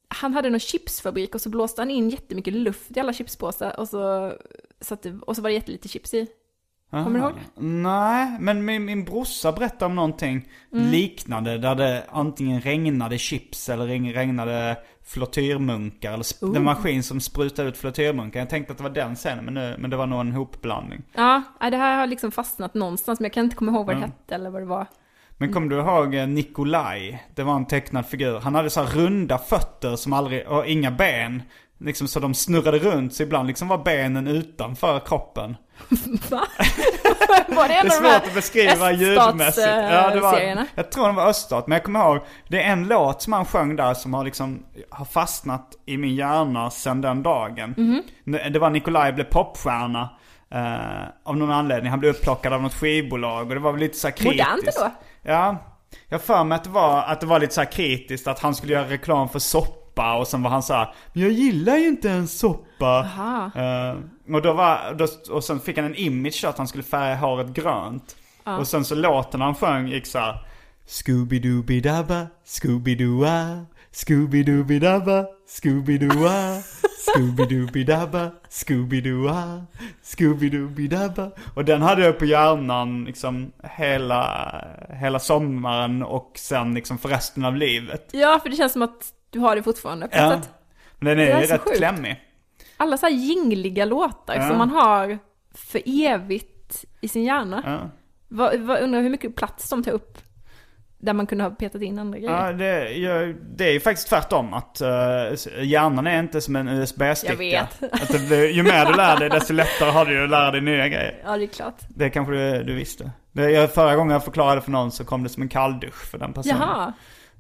han hade någon chipsfabrik och så blåste han in jättemycket luft i alla chipspåsar och så, så att det, och så var det jättelite chips i. Kommer du Aha. ihåg? Nej, men min, min brorsa berättade om någonting Mm. liknande där det antingen regnade chips eller regn- regnade flottyrmunkar. Eller sp- Oh. en maskin som sprutade ut flottyrmunkar. Jag tänkte att det var den scenen, men, nu, men det var nog en hopblandning. Ja, det här har liksom fastnat någonstans men jag kan inte komma ihåg vad det Mm. hette eller vad det var. Men kommer du ihåg eh, Nikolaj? Det var en tecknad figur. Han hade så här runda fötter som aldrig, och inga ben. Liksom så de snurrade runt, så ibland liksom var benen utanför kroppen. Va? var det Det är svårt att beskriva ljudmässigt. Ja, det var, serierna? jag tror det var öststat, men jag kommer ihåg, det är en låt som han sjöng där som har liksom, har fastnat i min hjärna sedan den dagen. Mhm. Det var Nikolaj blev popstjärna. Eh, av någon anledning. Han blev upplockad av något skivbolag och det var väl lite så här kritiskt. Modernt ändå. Ja. Jag för mig att det, var, att det var lite så här kritiskt att han skulle göra reklam för soppa och sen var han så här, men jag gillar ju inte en soppa. Eh, och, då var, då, och sen fick han en image att han skulle färga håret grönt. Och sen så låten han sjöng gick så här. Scooby-Dooby-Dabba, Scooby-Doo-ah, Scooby-Dooby-Dabba, Scooby-Doo-ah, Scooby-Dooby-Dabba, Scooby-Doo-ah, Scooby-Dooby-Dabba. Och den hade jag på hjärnan liksom hela, hela sommaren och sen liksom för resten av livet. Ja, för det känns som att du har det fortfarande på Ja. sätt. Men den är är rätt sjukt. klämmig. Alla så här jingliga låtar Ja. som man har för evigt i sin hjärna. Ja. Vad, vad, undrar hur mycket plats de tar upp. Där man kunde ha petat in andra grejer. Ja, det, ja, det är ju faktiskt tvärtom att uh, hjärnan är inte som en USB-sticka. Jag vet. Att det ju mer du lär dig desto lättare har du att lära dig nya grejer. Ja, det är klart. Det kanske du, du visste. Det, jag, förra gången jag förklarade för någon så kom det som en kalldusch för den personen. Jaha.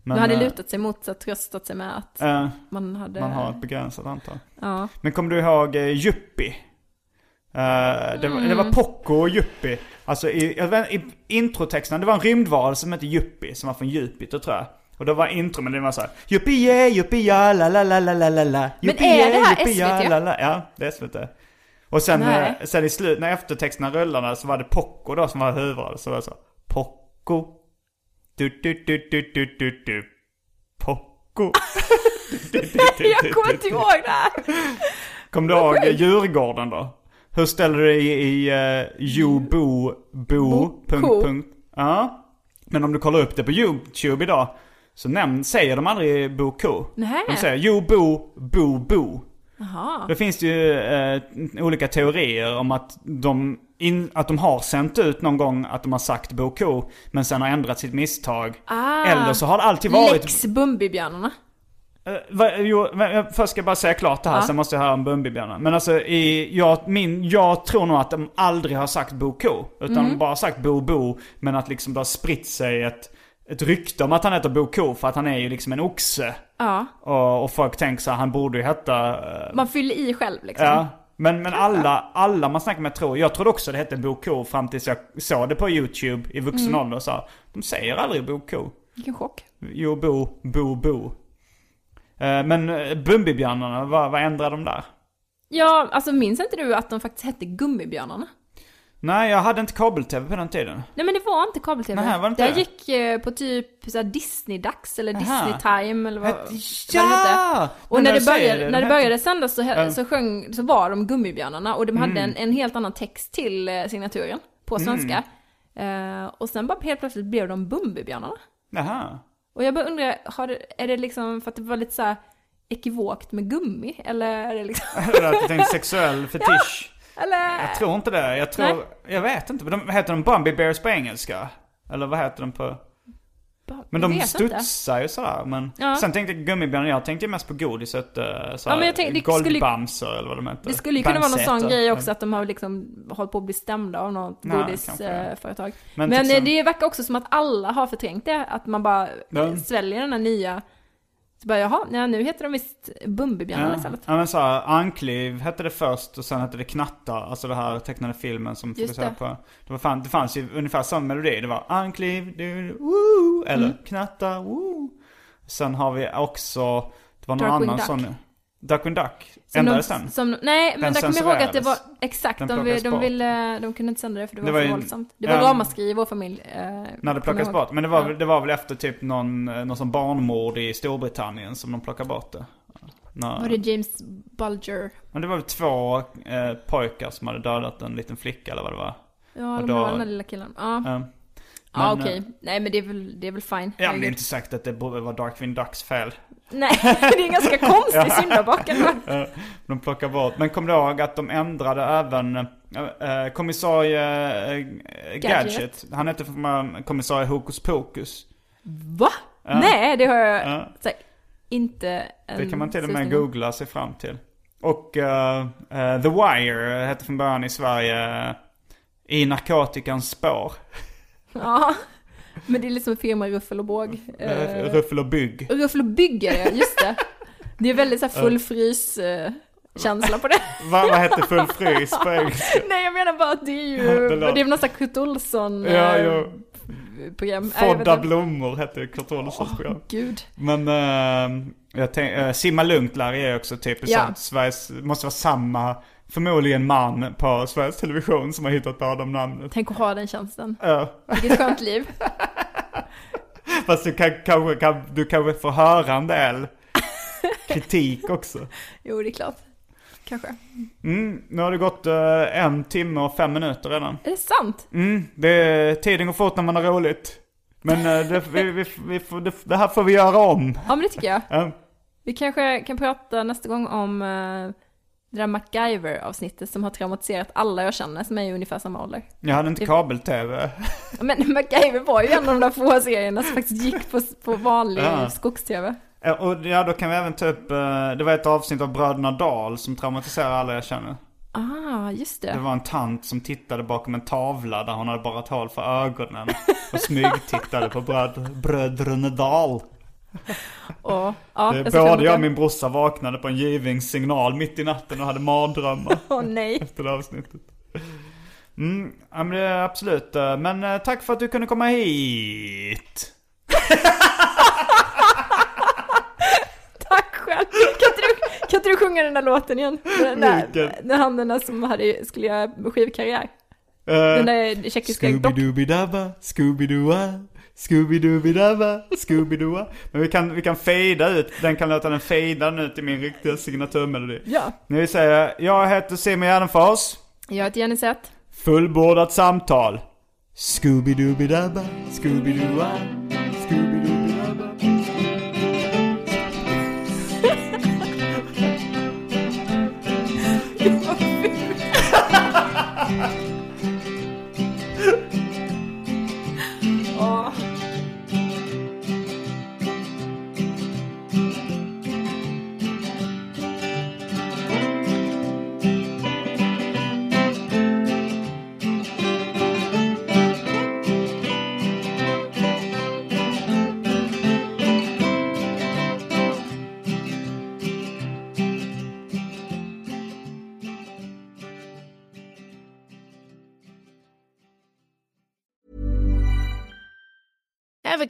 Men, du hade eh, lutat sig mot att tröstat sig med att eh, man hade... man har ett begränsat antal. Ja. Men kommer du ihåg uh, Yuppie? Eh, det, var- det Mm. var Poco och Yuppie. Alltså i, vet, i introtexten, det var en rymdvarelse som hette Yuppie, som var från Jupiter tror jag. Och då var intro, men det var såhär Yuppie yeah, yuppie ja, la la la la la la la Yuppie, det här yuppie, ja, la, la. Ja, det är SVT. Och sen, Nej. eh, sen i slut, när eftertexterna rullade så var det Poco då som var huvudroll. Så var det så Poco. Du du du du du du du. Poco. Jag kommer inte ihåg det här. Kom du ihåg Djurgården då? Hur ställer du dig i, i uh, jobo, bo, Bo, punkt, ko. punkt. Ja. Men om du kollar upp det på YouTube idag så nämn, säger de aldrig bo, ko. Nej. De säger jo, bo, bo, bo. Jaha. Det finns ju eh, olika teorier om att de, in, att de har sänt ut någon gång att de har sagt bo, ko, men sen har ändrat sitt misstag. Ah. Eller så har det alltid varit... Lex Bumbibjörnarna. Va, jo, jag- först ska jag bara säga klart det här, Ja. sen måste jag höra om Bumbibjörnen. Men alltså, i, jag, min, jag tror nog att de aldrig har sagt Bo Ko. Utan Mm. de bara sagt Bo Bo. Men att liksom det har spritt sig ett, ett rykte om att han heter Bo Ko. För att han är ju liksom en oxe. Ja. Och, och folk tänker så här, han borde ju heta... eh, Man fyller i själv liksom. ja. Men, men alla, alla man snackar med tror, jag trodde också det hette Bo Ko fram tills jag såg det på YouTube i vuxen Mm. ålder. Så här, de säger aldrig Bo Ko. Vilken chock. Jo, bo, bo, bo. Eh, Men eh, Bumbibjörnarna, vad, vad ändrade de där? Ja, alltså minns inte du att de faktiskt hette Gummibjörnarna? Nej, jag hade inte kabel-tv på den tiden. Nej men det var inte kabel-tv. Nej, var det inte jag det? gick eh, på typ Disney-dags eller. Disney-time eller vad, vad det hette. Ja! Och när det, började, det, när det började sändas så, så, sjöng, så var de Gummibjörnarna och de hade Mm. en, en helt annan text till signaturen på svenska. Eh, och sen bara helt plötsligt blev de Bumbibjörnarna. Jaha. Och jag bara undrar, har det, är det liksom för att det var lite så här ekivokt med gummi? Eller är det liksom, Eller att du tänkte sexuell fetisch. eller? Jag tror inte det. Jag tror, Nej. jag vet inte. De, heter de Bumby Bears på engelska? Eller vad heter de på... Men Jag de inte. studsar ju sådär. Men Ja. sen tänkte jag gummibjörnar, jag tänkte mest på godiset. Såhär, men jag tänkte- Goldbamsor eller vad de heter. Det skulle ju kunna vara någon sån grej också att de har liksom hållit på att bli stämda av något Ja, kanske. godisföretag. Men Men, till eh, det verkar också som att alla har förträngt det. Att man bara Ja. sväljer den här nya. Så bara, jaha, ja, nu heter de visst Bumbibjörnar Ja. istället. ja men såhär, Ankliv hette det först och sen hette det Knatta. Alltså det här tecknade filmen som fokuserade det. på. Det, var fan, det fanns ju ungefär samma melodi. Det var Ankliv, du, woo, eller Mm. Knatta, woo. Sen har vi också, det var någon Darkwing annan Duck. sån. Duck. Som Ändrades de, den? som, nej, men Den där kommer jag ihåg att det var, exakt, Den de, vill, de, ville, de kunde inte sända det för det var, Det var för våldsamt. Det var ramaskri i vår familj. Eh, När det jag plockades bort. Men det var, Ja. väl- det var väl efter typ någon, eh, någon som barnmord i Storbritannien som de plockade bort det. Nå- Var det James Bulger? Men det var väl två eh, pojkar som hade dödat en liten flicka eller vad det var. Ja, Och de då- var den där lilla killen. Ja, Ja. ja Men, okej. eh, Nej men det är väl, det är väl fine. Ja men det är inte sagt att det vara Darkwing Ducks fel. Nej, det är en ganska konstig syndabock. Eh, De plockar bort. Men kom ihåg att de ändrade även äh, kommissarie eh, Gadget. Gadget. Han hette kommissarie Hokus Pokus. Va? Nej, det har jag Ja. så inte en Det kan man till och med om. googla sig fram till. Och eh, eh, The Wire hette från början i Sverige eh, I narkotikans spår. Ja, men det är liksom firma Ruffel och Båg. Uh, Ruffel och bygg. Ruffel och Byggare, just det. Det är väldigt så här full frys eh, känsla på det. Va, vad hette full frys på engelska? Nej, jag menar bara att det är ju, Det det är väl något sånt här Kurt Olsson Ja, eh, ja. program. Jag vet Fodda blommor hette Kurt Olssons program. Gud. Men uh, jag tänk, uh, Simma Lugnt Larry är också typiskt Ja. sånt. Sveriges, måste vara samma, förmodligen man på Sveriges Television som har hittat på de namnet. Tänk att ha den tjänsten. Ja. Vilket skönt liv. Fast du kan, kanske, kan, du kanske får höra en del kritik också. Jo, det är klart. Kanske. Mm, nu har det gått eh, en timme och fem minuter redan. Är det sant? Mm, det, tiden går fort när man har roligt. Men eh, det, vi, vi, vi det, det här får vi göra om. Ja, men det tycker jag. Ja. Vi kanske kan prata nästa gång om eh, det där MacGyver-avsnittet som har traumatiserat alla jag känner som är i ungefär samma ålder. Jag hade inte kabel-tv. Men MacGyver var ju en av de där få serierna som faktiskt gick på, på vanlig Ja. skogs-tv. Och ja, då kan vi även ta upp, eh, det var ett avsnitt av Bröderna Dahl som traumatiserar alla jag känner. Ah, just det. Det var en tant som tittade bakom en tavla där hon hade borrat hål för ögonen. Och smygtittade på bröd, Bröderna Dahl. Och, ja, Det, jag både jag och min brorsa vaknade på en giving signal mitt i natten och hade mardrömmar Åh nej. efter det avsnittet. Mm, ja, men absolut. Men eh, tack för att du kunde komma hit. Tack själv. Kan inte, du, kan inte du sjunga den där låten igen? Den där, Vilken? den han den där som hade, skulle göra skivkarriär. Eh, Den där tjeckiska dock... Scooby-Dooby-Dabba, Scooby-Dooa, Scooby-Dooby-Dabba, Scooby-Dooa. Men vi kan, vi kan fejda ut, den kan låta den fejda nu till min riktiga signaturmelodi. Ja. Nu säger jag, jag heter Simon Gärdenfors. Jag heter Jenny Zett. Fullbordat samtal. Scooby-Dooby-Dabba, Scooby-Dooa, Scooby-Dooby-Dabba. Åh.